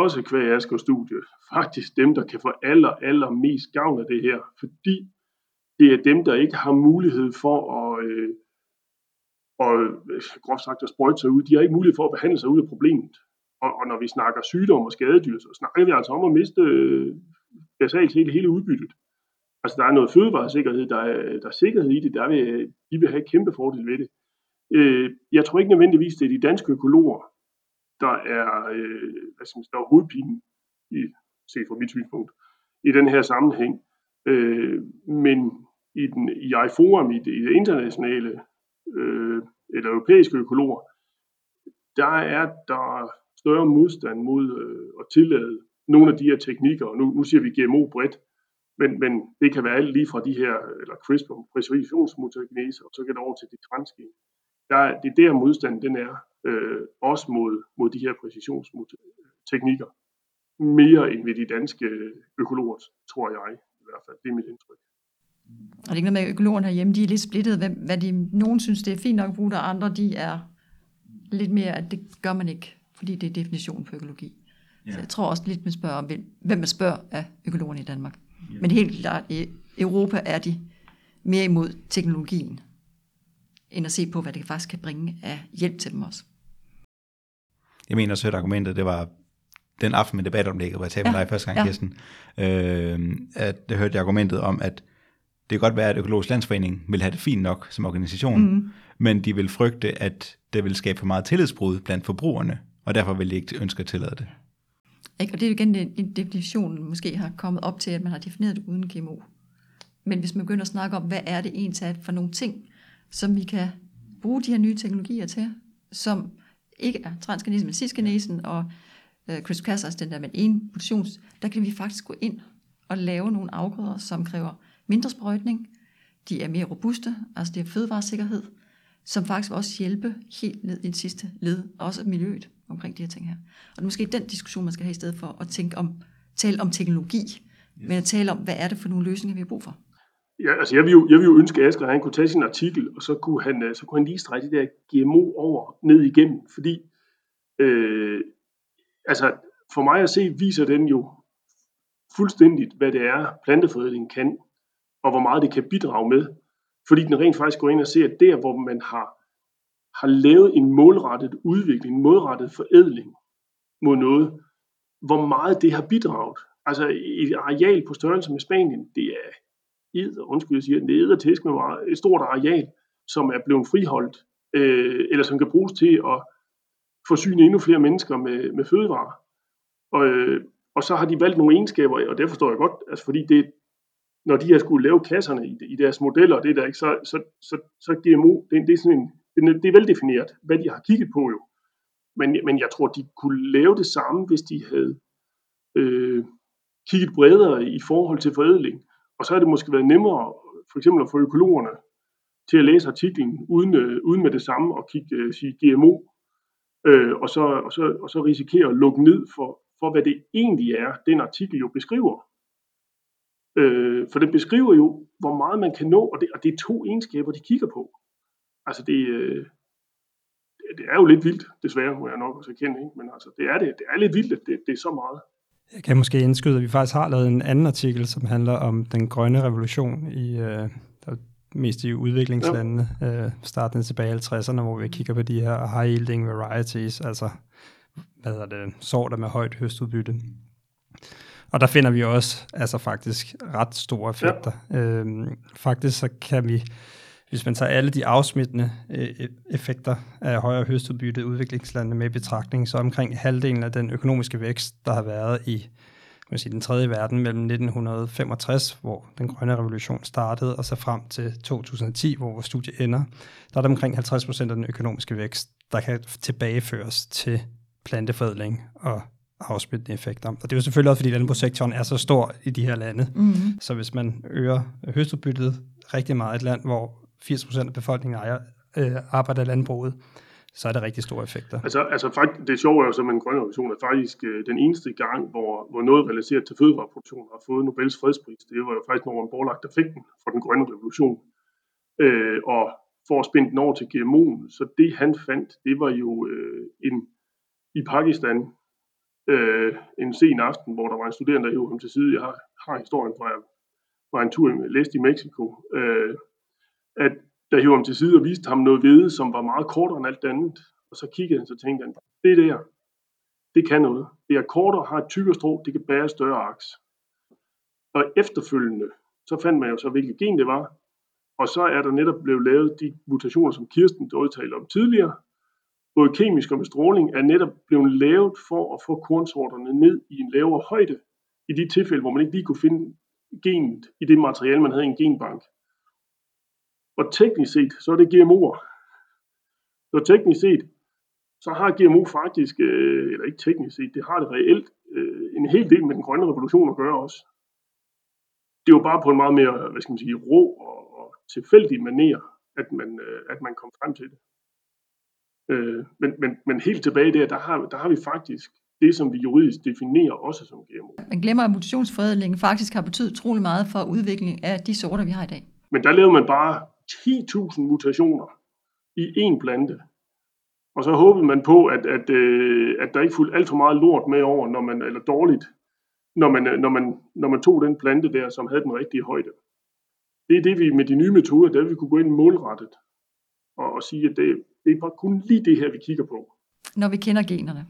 også kvæg Asger studie, faktisk dem, der kan få aller, aller mest gavn af det her, fordi det er dem, der ikke har mulighed for at, øh, og øh, groft sagt at sprøjte sig ud. De har ikke mulighed for at behandle sig ud af problemet. Og, og når vi snakker sygdom og skadedyr, så snakker vi altså om at miste øh, basalt hele, hele udbyttet. Altså der er noget fødevaresikkerhed, der er, der er sikkerhed i det, der vil, de øh, vil have kæmpe fordel ved det. Øh, jeg tror ikke nødvendigvis, det er de danske økologer, der er, øh, hvad skal man der er hovedpinen, i, set fra mit synspunkt, i den her sammenhæng. Øh, men i, den, i forum i det, i det internationale øh, eller europæiske økologer, der er der større modstand mod øh, at tillade nogle af de her teknikker, og nu, nu siger vi GMO bredt, men, men det kan være alt lige fra de her, eller CRISPR, præcisionsmutagenese, og så kan det over til det transgen. Der, det er der modstanden den er, øh, også mod, mod de her præcisionsteknikker, mere end ved de danske økologer, tror jeg i hvert fald. Det er mit indtryk. Og det er ikke noget med, at økologerne herhjemme, de er lidt splittet, hvad, hvad de, nogen synes, det er fint nok at bruge, og andre, de er lidt mere, at det gør man ikke, fordi det er definitionen på økologi. Ja. Så jeg tror også lidt, man spørger om, hvem man spørger af økologerne i Danmark. Ja. Men helt klart, i Europa er de mere imod teknologien, end at se på, hvad det faktisk kan bringe af hjælp til dem også. Jeg mener også, at argumentet, det var den aften med debatomlægget, hvor jeg talte ja. med dig første gang, ja. Kirsten, øh, at det hørte jeg argumentet om, at det kan godt være, at Økologisk Landsforening vil have det fint nok som organisation, mm. men de vil frygte, at det vil skabe for meget tillidsbrud blandt forbrugerne, og derfor vil de ikke ønske at tillade det. Ikke? Og det er igen en definition, måske har kommet op til, at man har defineret det uden GMO. Men hvis man begynder at snakke om, hvad er det egentlig for nogle ting, som vi kan bruge de her nye teknologier til, som ikke er transgenesen, men cisgenesen og øh, CRISPR-Cas, altså den der med en mutations, der kan vi faktisk gå ind at lave nogle afgrøder, som kræver mindre sprøjtning, de er mere robuste, altså det er fødevaresikkerhed, som faktisk også hjælpe helt ned i det sidste led, også miljøet omkring de her ting her. Og det er måske den diskussion, man skal have i stedet for at tænke om, tale om teknologi, yes. men at tale om, hvad er det for nogle løsninger, vi har brug for. Ja, altså jeg vil jo, jeg vil jo ønske, at Asger han kunne tage sin artikel, og så kunne han, øh, så kunne han lige strege det der GMO over ned igennem, fordi øh, altså for mig at se, viser den jo fuldstændigt, hvad det er, planteforædling kan, og hvor meget det kan bidrage med. Fordi den rent faktisk går ind og ser, at der, hvor man har, har lavet en målrettet udvikling, en målrettet forædling mod noget, hvor meget det har bidraget. Altså et areal på størrelse med Spanien, det er ed, undskyld, jeg siger, det er tæsk med et stort areal, som er blevet friholdt, øh, eller som kan bruges til at forsyne endnu flere mennesker med, med fødevarer. Og, øh, og så har de valgt nogle egenskaber, og det forstår jeg godt, altså fordi det, når de har skulle lave kasserne i, i deres modeller, det der ikke, så, så, så, så GMO, det, det, er sådan en, det er veldefineret, hvad de har kigget på jo. Men, men jeg tror, de kunne lave det samme, hvis de havde øh, kigget bredere i forhold til forædling. Og så har det måske været nemmere, for eksempel at få økologerne til at læse artiklen, uden, øh, uden med det samme at kigge øh, sige GMO, øh, og, så, og, så, og så risikere at lukke ned for, for, hvad det egentlig er, den artikel jo beskriver. Øh, for den beskriver jo, hvor meget man kan nå, og det, og det er to egenskaber, de kigger på. Altså det, øh, det er jo lidt vildt, desværre må jeg nok også erkende, ikke? men altså det er det, det er lidt vildt, at det, det er så meget. Jeg kan måske indskyde, at vi faktisk har lavet en anden artikel, som handler om den grønne revolution i øh, mest i udviklingslandene, ja. øh, startende tilbage i 50'erne, hvor vi kigger på de her high yielding varieties, altså hvad hedder det, sorter med højt høstudbytte. Og der finder vi også altså faktisk ret store effekter. Ja. Øhm, faktisk så kan vi, hvis man tager alle de afsmittende øh, effekter af højere høstudbytte i udviklingslandene med i betragtning, så omkring halvdelen af den økonomiske vækst, der har været i man sige, den tredje verden mellem 1965, hvor den grønne revolution startede, og så frem til 2010, hvor vores studie ender, der er der omkring 50 procent af den økonomiske vækst, der kan tilbageføres til planteforædling og afsmittende effekter. Og det er jo selvfølgelig også, fordi landbrugssektoren er så stor i de her lande. Mm-hmm. Så hvis man øger høstudbyttet rigtig meget i et land, hvor 80% af befolkningen ejer, øh, arbejder i landbruget, så er der rigtig store effekter. Altså, altså faktisk, det sjove er jo så, at en grøn revolution er faktisk øh, den eneste gang, hvor, hvor noget relateret til fødevareproduktion har fået Nobels fredspris. Det var jo faktisk Norman Borlaug, der fik den for den grønne revolution. Øh, og for at spænde den over til GMO'en, så det han fandt, det var jo øh, en, i Pakistan øh, en sen aften, hvor der var en studerende, der hævde ham til side. Jeg har, har historien fra, jeg var en tur, jeg læste i Mexico, øh, at der hævde ham til side og viste ham noget hvede, som var meget kortere end alt andet. Og så kiggede han, så tænkte han, det der, det kan noget. Det er kortere, har et tykkere strå, det kan bære større aks. Og efterfølgende, så fandt man jo så, hvilket gen det var. Og så er der netop blevet lavet de mutationer, som Kirsten udtalte om tidligere. Både kemisk og med stråling er netop blevet lavet for at få kornsorterne ned i en lavere højde. I de tilfælde, hvor man ikke lige kunne finde genet i det materiale, man havde i en genbank. Og teknisk set, så er det GMO'er. Så teknisk set, så har GMO faktisk, øh, eller ikke teknisk set, det har det reelt øh, en hel del med den grønne revolution at gøre også. Det er jo bare på en meget mere, hvad skal man sige, rå og, og tilfældig maner, at man, øh, at man kom frem til det. Øh, men, men, men helt tilbage der, der har, der har vi faktisk det, som vi juridisk definerer også som GMO. Man glemmer, at mutationsforædling faktisk har betydet utrolig meget for udviklingen af de sorter, vi har i dag. Men der lavede man bare 10.000 mutationer i én plante. Og så håbede man på, at, at, øh, at der ikke fulgte alt for meget lort med over, når man, eller dårligt, når man, når, man, når man tog den plante der, som havde den rigtige højde. Det er det, vi med de nye metoder, der vi kunne gå ind målrettet og, og sige, at det, det er bare kun lige det her, vi kigger på. Når vi kender generne,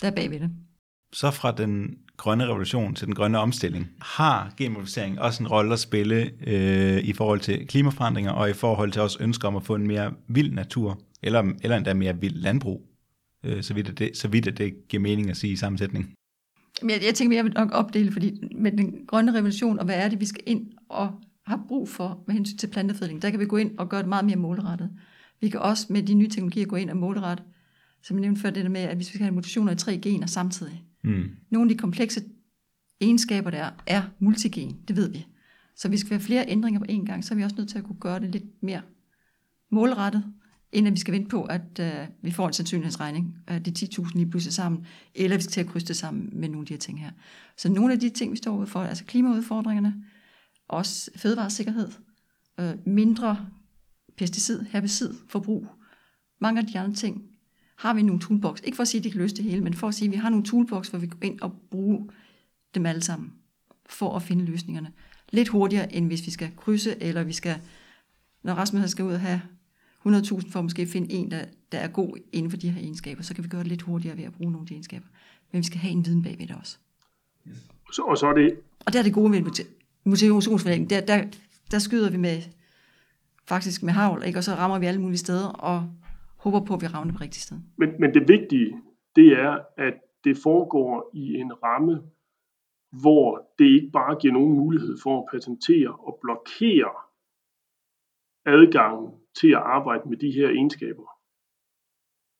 der er bagved det. Så fra den grønne revolution til den grønne omstilling, har genmodificering også en rolle at spille øh, i forhold til klimaforandringer og i forhold til også ønsker om at få en mere vild natur, eller, eller endda mere vild landbrug, øh, så, vidt det, så vidt det giver mening at sige i sammensætning. Jeg, jeg tænker, jeg vil nok opdele, fordi med den grønne revolution, og hvad er det, vi skal ind og har brug for med hensyn til plantefødning, der kan vi gå ind og gøre det meget mere målrettet. Vi kan også med de nye teknologier gå ind og målrette, som jeg nævnte før, det der med, at hvis vi skal have mutationer i tre gener samtidig, Mm. Nogle af de komplekse egenskaber, der er, er multigen. Det ved vi. Så vi skal have flere ændringer på én gang, så er vi også nødt til at kunne gøre det lidt mere målrettet, inden vi skal vente på, at øh, vi får en sandsynlighedsregning af de 10.000 lige pludselig sammen, eller vi skal til at krydse det sammen med nogle af de her ting her. Så nogle af de ting, vi står for, altså klimaudfordringerne, også fødevaresikkerhed, øh, mindre pesticid, herbicid, forbrug, mange af de andre ting, har vi nogle toolbox. Ikke for at sige, at de kan løse det hele, men for at sige, at vi har nogle toolbox, hvor vi går ind og bruger dem alle sammen, for at finde løsningerne. Lidt hurtigere, end hvis vi skal krydse, eller vi skal, når Rasmus skal ud og have 100.000 for at måske finde en, der, der er god inden for de her egenskaber, så kan vi gøre det lidt hurtigere ved at bruge nogle af de egenskaber. Men vi skal have en viden bagved det også. Så, og så er det... Og der er det gode med motivationsforlægning. Der, der, der skyder vi med faktisk med havl, ikke? og så rammer vi alle mulige steder, og håber på, at vi rammer det på rigtigt sted. Men, men det vigtige, det er, at det foregår i en ramme, hvor det ikke bare giver nogen mulighed for at patentere og blokere adgangen til at arbejde med de her egenskaber.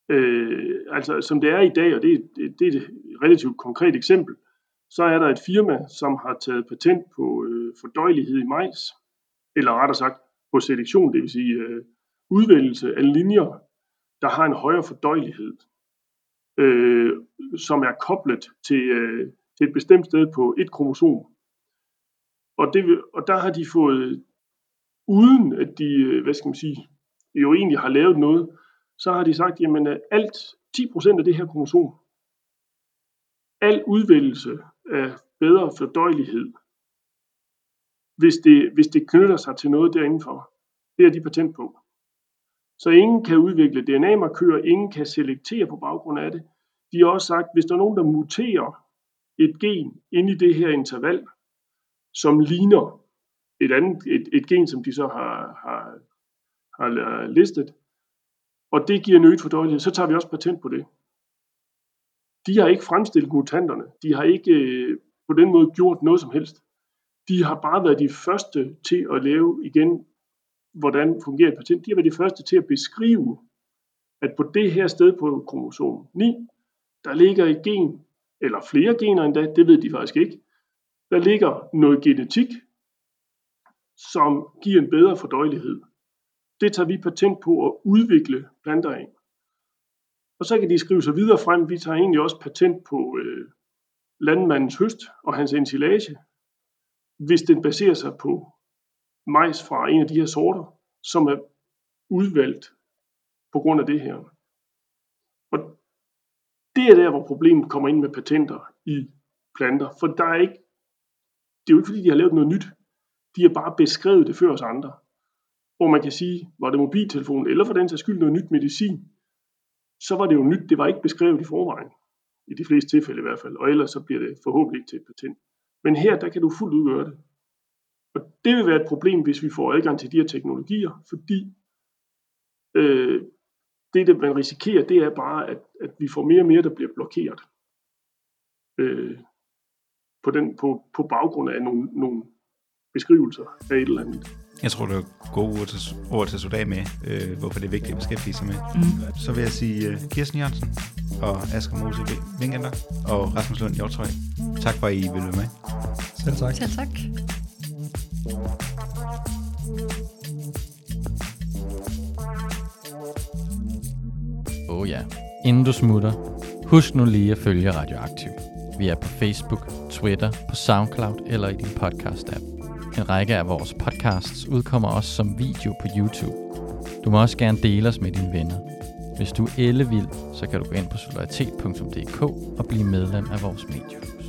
Øh, altså som det er i dag, og det, det, det er et relativt konkret eksempel, så er der et firma, som har taget patent på øh, fordøjelighed i majs, eller rettere sagt på selektion, det vil sige øh, udvælgelse af linjer, der har en højere fordøjelighed, øh, som er koblet til, øh, til et bestemt sted på et kromosom. Og, det, og der har de fået, uden at de, øh, hvad skal man sige, jo egentlig har lavet noget, så har de sagt, jamen øh, alt 10% af det her kromosom, al udvælgelse af bedre fordøjelighed, hvis det, hvis det knytter sig til noget derindenfor, det er de patent på. Så ingen kan udvikle DNA-markører, ingen kan selektere på baggrund af det. De har også sagt, hvis der er nogen, der muterer et gen ind i det her interval, som ligner et andet et, et gen, som de så har, har, har øh, listet, og det giver en øget fordøjelighed, så tager vi også patent på det. De har ikke fremstillet mutanterne. De har ikke øh, på den måde gjort noget som helst. De har bare været de første til at lave igen, hvordan fungerer et patent. De har været de første til at beskrive, at på det her sted på kromosom 9, der ligger et gen, eller flere gener endda, det ved de faktisk ikke. Der ligger noget genetik, som giver en bedre fordøjelighed. Det tager vi patent på at udvikle planter af. Og så kan de skrive sig videre frem. Vi tager egentlig også patent på øh, landmandens høst og hans ensilage, hvis den baserer sig på majs fra en af de her sorter, som er udvalgt på grund af det her. Og det er der, hvor problemet kommer ind med patenter i planter, for der er ikke, det er jo ikke fordi, de har lavet noget nyt. De har bare beskrevet det før os andre. Hvor man kan sige, var det mobiltelefon, eller for den sags skyld noget nyt medicin, så var det jo nyt, det var ikke beskrevet i forvejen. I de fleste tilfælde i hvert fald, og ellers så bliver det forhåbentlig ikke til et patent. Men her, der kan du fuldt ud gøre det. Og det vil være et problem, hvis vi får adgang til de her teknologier, fordi øh, det, det man risikerer, det er bare, at, at vi får mere og mere, der bliver blokeret. Øh, på, den, på, på baggrund af nogle, nogle beskrivelser af et eller andet. Jeg tror, det er gode ord til, ord til at med, øh, hvorfor det er vigtigt at beskæftige sig med. Mm. Så vil jeg sige uh, Kirsten Jørgensen og Asger Mose Vingender og Rasmus Lund Hjortøj. Tak for, at I ville være med. Selv tak. Selv tak. Oh ja. Inden du smutter, husk nu lige at følge Radioaktiv. Vi er på Facebook, Twitter, på SoundCloud eller i din podcast-app. En række af vores podcasts udkommer også som video på YouTube. Du må også gerne dele os med dine venner. Hvis du er ellevild, så kan du gå ind på solidaritet.dk og blive medlem af vores mediehus.